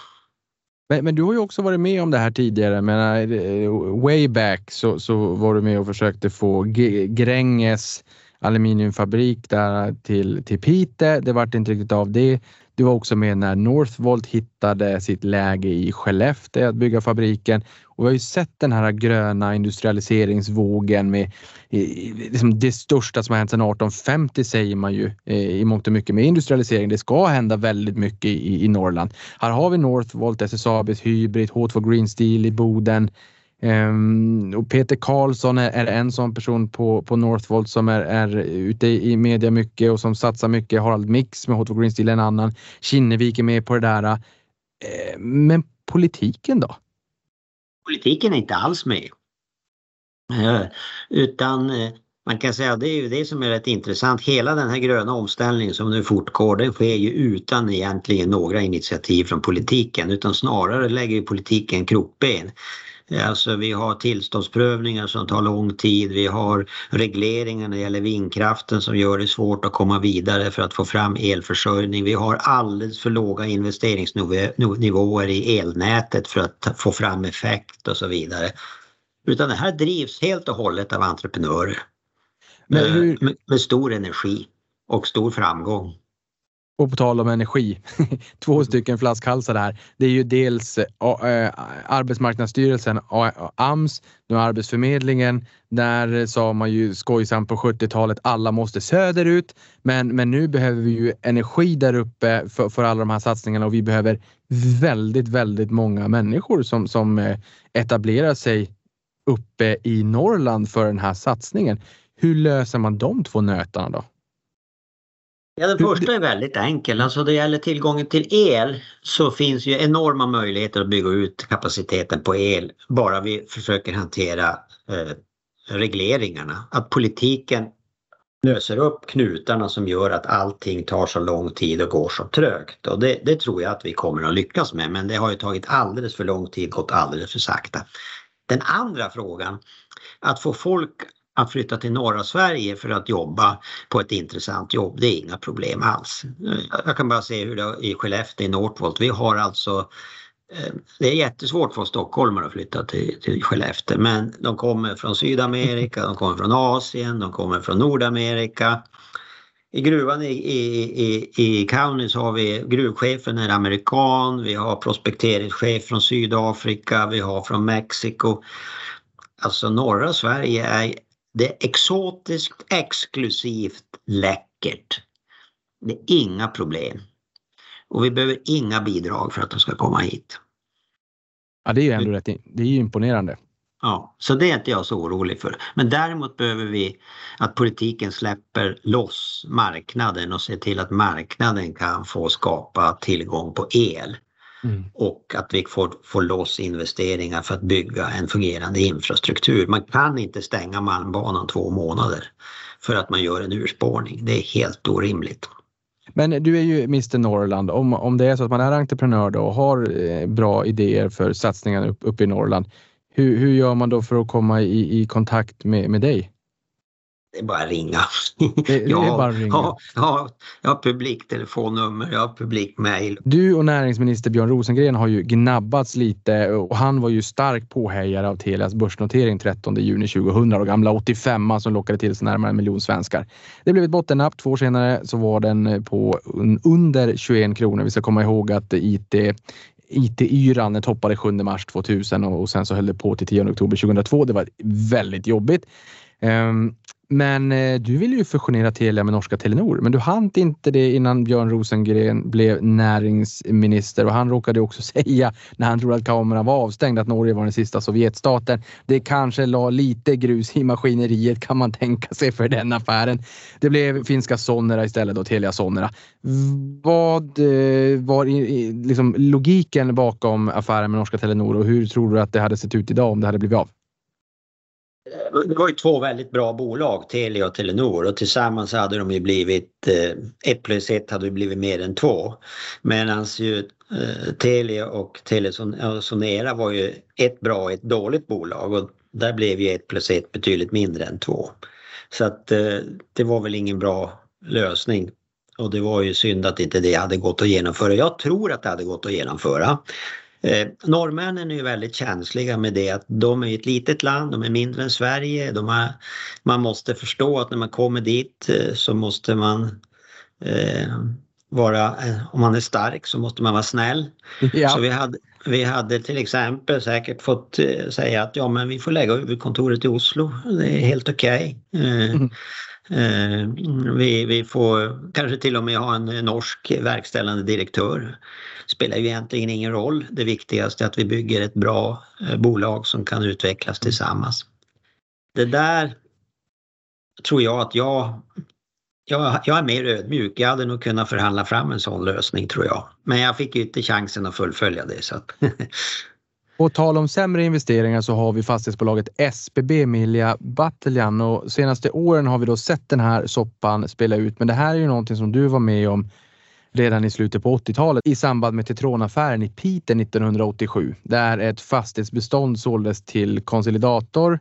Men, men, du har ju också varit med om det här tidigare. Men, eh, way back så, så var du med och försökte få G Gränges aluminiumfabrik där till, till Pite. Det vart inte riktigt av det. Du var också med när Northvolt hittade sitt läge i Skellefteå att bygga fabriken. Och vi har ju sett den här gröna industrialiseringsvågen med liksom det största som har hänt sedan 1850 säger man ju eh, i mångt och mycket med industrialisering. Det ska hända väldigt mycket i, i Norrland. Här har vi Northvolt, SSABs Hybrid, H2 Green Steel i Boden. Um, och Peter Karlsson är, är, en sån person på, på Northvolt som är, är ute i media mycket och som satsar mycket. Harald Mix med H2 Green Steel är en annan. Kinnevik är med på det där. Uh, men politiken då? Politiken är inte alls med. Eh, utan eh, man kan säga att det är ju det som är rätt intressant. Hela den här gröna omställningen som nu fortgår den sker ju utan egentligen några initiativ från politiken utan snarare lägger politiken krokben. Alltså vi har tillståndsprövningar som tar lång tid. Vi har regleringar när det gäller vindkraften som gör det svårt att komma vidare för att få fram elförsörjning. Vi har alldeles för låga investeringsnivåer i elnätet för att få fram effekt och så vidare. Utan det här drivs helt och hållet av entreprenörer. Hur... Med, med stor energi och stor framgång. Och på tal om energi, två mm. stycken flaskhalsar där. Det är ju dels äh, Arbetsmarknadsstyrelsen, AMS, nu Arbetsförmedlingen. Där sa man ju skojsamt på 70-talet alla måste söderut. Men, men nu behöver vi ju energi där uppe för, för alla de här satsningarna och vi behöver väldigt, väldigt många människor som, som eh, etablerar sig uppe i Norrland för den här satsningen. Hur löser man de två nötarna då? Ja, den första är väldigt enkel. Alltså det gäller tillgången till el så finns ju enorma möjligheter att bygga ut kapaciteten på el bara vi försöker hantera eh, regleringarna. Att politiken löser upp knutarna som gör att allting tar så lång tid och går så trögt. Och det, det tror jag att vi kommer att lyckas med men det har ju tagit alldeles för lång tid, gått alldeles för sakta. Den andra frågan, att få folk att flytta till norra Sverige för att jobba på ett intressant jobb, det är inga problem alls. Jag kan bara se hur det är i Skellefteå i Northvolt. Vi har alltså eh, det är jättesvårt för stockholmare att flytta till, till Skellefteå men de kommer från Sydamerika, de kommer från Asien, de kommer från Nordamerika. I gruvan i, i, i, i Kaunis har vi gruvchefen är amerikan, vi har prospekteringschef från Sydafrika, vi har från Mexiko. Alltså norra Sverige är det är exotiskt, exklusivt, läckert. Det är inga problem. Och vi behöver inga bidrag för att de ska komma hit. Ja, det är ju ändå rätt, det är ju imponerande. Ja, så det är inte jag så orolig för. Men däremot behöver vi att politiken släpper loss marknaden och ser till att marknaden kan få skapa tillgång på el. Mm. Och att vi får, får loss investeringar för att bygga en fungerande infrastruktur. Man kan inte stänga Malmbanan två månader för att man gör en urspårning. Det är helt orimligt. Men du är ju Mr Norrland. Om, om det är så att man är entreprenör då och har eh, bra idéer för satsningar uppe upp i Norrland. Hur, hur gör man då för att komma i, i kontakt med, med dig? Det är bara att ringa. Det, det jag, bara ringa. Ja, ja, jag har publiktelefonnummer, jag har publikmail. Du och näringsminister Björn Rosengren har ju gnabbats lite och han var ju stark påhejare av Telias börsnotering 13 juni 2000 och gamla 85 som lockade till sig närmare en miljon svenskar. Det blev ett bottennapp. Två år senare så var den på under 21 kronor. Vi ska komma ihåg att IT IT-yran toppade 7 mars 2000 och, och sen så höll det på till 10 oktober 2002. Det var väldigt jobbigt. Men eh, du ville ju fusionera Telia med norska Telenor, men du hann inte det innan Björn Rosengren blev näringsminister och han råkade också säga när han trodde att kameran var avstängd att Norge var den sista Sovjetstaten. Det kanske la lite grus i maskineriet kan man tänka sig för den affären. Det blev finska Sonera istället och Telia Sonera. Vad eh, var liksom logiken bakom affären med norska Telenor och hur tror du att det hade sett ut idag om det hade blivit av? Eh, det var ju två väldigt bra bolag, Telia och Telenor och tillsammans hade de ju blivit, eh, ett plus ett hade blivit mer än två. Medan ju eh, Telia och Telia var ju ett bra och ett dåligt bolag och där blev ju ett plus ett betydligt mindre än två. Så att det var väl ingen bra lösning och det var ju synd att inte det hade gått att genomföra. Jag tror att det hade gått att genomföra. Eh, norrmännen är ju väldigt känsliga med det att de är ett litet land, de är mindre än Sverige. De har, man måste förstå att när man kommer dit eh, så måste man eh, vara, eh, om man är stark så måste man vara snäll. Ja. Så vi hade, vi hade till exempel säkert fått eh, säga att ja men vi får lägga huvudkontoret i Oslo, det är helt okej. Okay. Eh, mm. Eh, vi, vi får kanske till och med ha en norsk verkställande direktör. Spelar ju egentligen ingen roll. Det viktigaste är att vi bygger ett bra eh, bolag som kan utvecklas tillsammans. Det där tror jag att jag jag, jag är mer ödmjuk. Jag hade nog kunnat förhandla fram en sån lösning tror jag. Men jag fick ju inte chansen att fullfölja det. Så att På tal om sämre investeringar så har vi fastighetsbolaget SBB Milja Batljan och senaste åren har vi då sett den här soppan spela ut. Men det här är ju någonting som du var med om redan i slutet på 80-talet i samband med Tetronaffären i Piteå 1987 där ett fastighetsbestånd såldes till konsolidator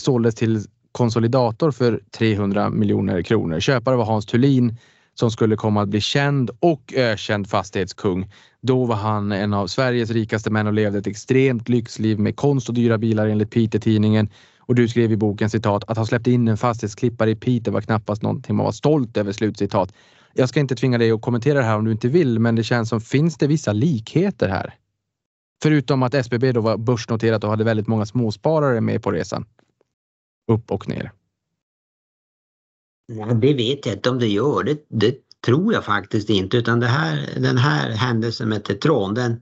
såldes till konsolidator för 300 miljoner kronor. Köpare var Hans Thulin som skulle komma att bli känd och ökänd fastighetskung. Då var han en av Sveriges rikaste män och levde ett extremt lyxliv med konst och dyra bilar enligt Piteå-tidningen. Och du skrev i boken citat att ha släppt in en fastighetsklippare i Piteå var knappast någonting man var stolt över. Slutcitat. Jag ska inte tvinga dig att kommentera det här om du inte vill, men det känns som finns det vissa likheter här? Förutom att SBB då var börsnoterat och hade väldigt många småsparare med på resan. Upp och ner. Ja, det vet jag inte om det gör. Det, det tror jag faktiskt inte utan det här, den här händelsen med Tetron den,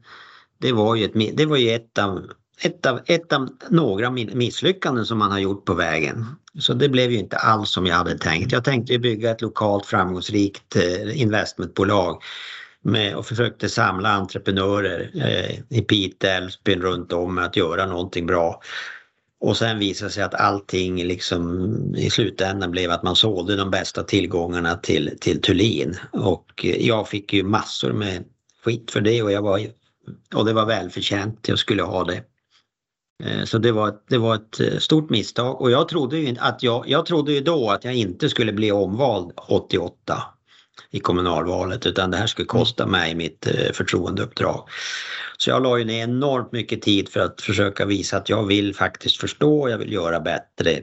det var ju ett, det var ju ett av, ett av, ett av några misslyckanden som man har gjort på vägen. Så det blev ju inte alls som jag hade tänkt. Jag tänkte bygga ett lokalt framgångsrikt eh, investmentbolag med, och försökte samla entreprenörer eh, i Piteå, Älvsbyn runt om att göra någonting bra. Och sen visade det sig att allting liksom i slutändan blev att man sålde de bästa tillgångarna till, till Thulin. Och jag fick ju massor med skit för det och, jag var, och det var välförtjänt. Jag skulle ha det. Eh, så det var, det var ett eh, stort misstag och jag trodde ju att jag, jag trodde ju då att jag inte skulle bli omvald 88 i kommunalvalet utan det här skulle kosta mig mitt eh, förtroendeuppdrag. Så jag la ju ner enormt mycket tid för att försöka visa att jag vill faktiskt förstå, jag vill göra bättre.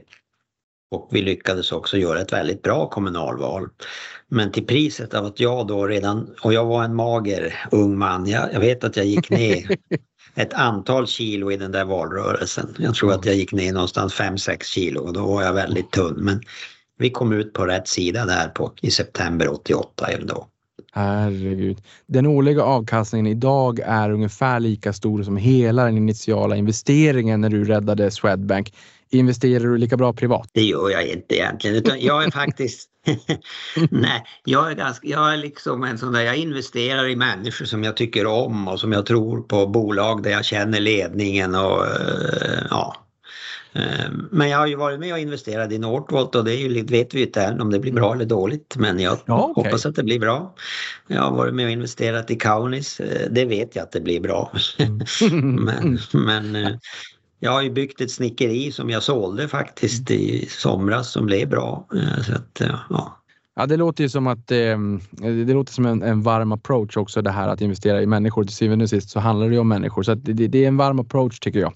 Och vi lyckades också göra ett väldigt bra kommunalval. Men till priset av att jag då redan, och jag var en mager ung man, jag, jag vet att jag gick ner ett antal kilo i den där valrörelsen. Jag tror att jag gick ner någonstans 5-6 kilo och då var jag väldigt tunn. Men vi kom ut på rätt sida där på, i september 88 ändå. Herregud. Den årliga avkastningen idag är ungefär lika stor som hela den initiala investeringen när du räddade Swedbank. Investerar du lika bra privat? Det gör jag inte egentligen utan jag är faktiskt Nej, jag är, ganska, jag är liksom en sån där, jag investerar i människor som jag tycker om och som jag tror på, bolag där jag känner ledningen och eh, ja, men jag har ju varit med och investerat i Northvolt och det ju, vet vi ju inte än om det blir bra eller dåligt. Men jag ja, okay. hoppas att det blir bra. Jag har varit med och investerat i Kaunis. Eh, det vet jag att det blir bra. Mm. men, men eh, jag har ju byggt ett snickeri som jag sålde faktiskt i somras som blev bra. Eh, så att, ja. Ja, det låter ju som att eh, det låter som en, en, varm approach också det här att investera i människor. Till syvende och sist så handlar det ju om människor så det, det, är en varm approach tycker jag.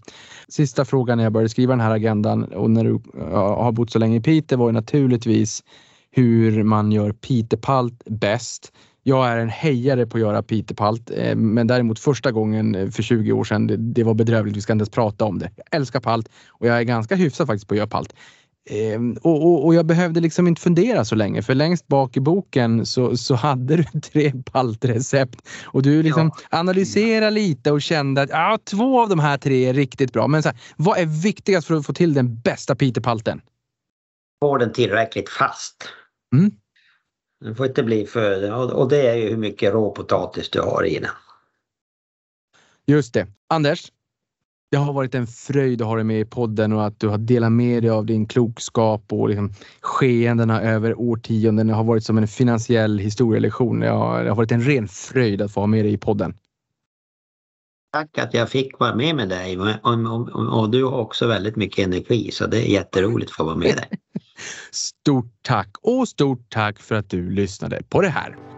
Sista frågan när jag började skriva den här agendan och när du har bott så länge i Piteå var ju naturligtvis hur man gör Pitepalt bäst. Jag är en hejare på att göra pitepalt, eh, men däremot första gången för 20 år sedan, det, det var bedrövligt. Vi ska inte ens prata om det. Jag älskar palt och jag är ganska hyfsad faktiskt på att göra palt. Ehm, och, och, och, jag behövde liksom inte fundera så länge för längst bak i boken så, så hade du tre paltrecept och du liksom ja. analyserade lite och kände att ja, två av de här tre är riktigt bra. Men så här, vad är viktigast för att få till den bästa pitepalten? Få den tillräckligt fast. Mm. Den får inte bli för... Och det är ju hur mycket råpotatis du har i den. Just det. Anders, det har varit en fröjd att ha dig med i podden och att du har delat med dig av din klokskap och liksom skeendena över årtionden. Det har varit som en finansiell historielektion. Det har, det har varit en ren fröjd att få ha med dig i podden. Tack att jag fick vara med med dig och, och, och, du har också väldigt mycket energi så det är jätteroligt att få vara med dig. Stort tack och stort tack för att du lyssnade på det här.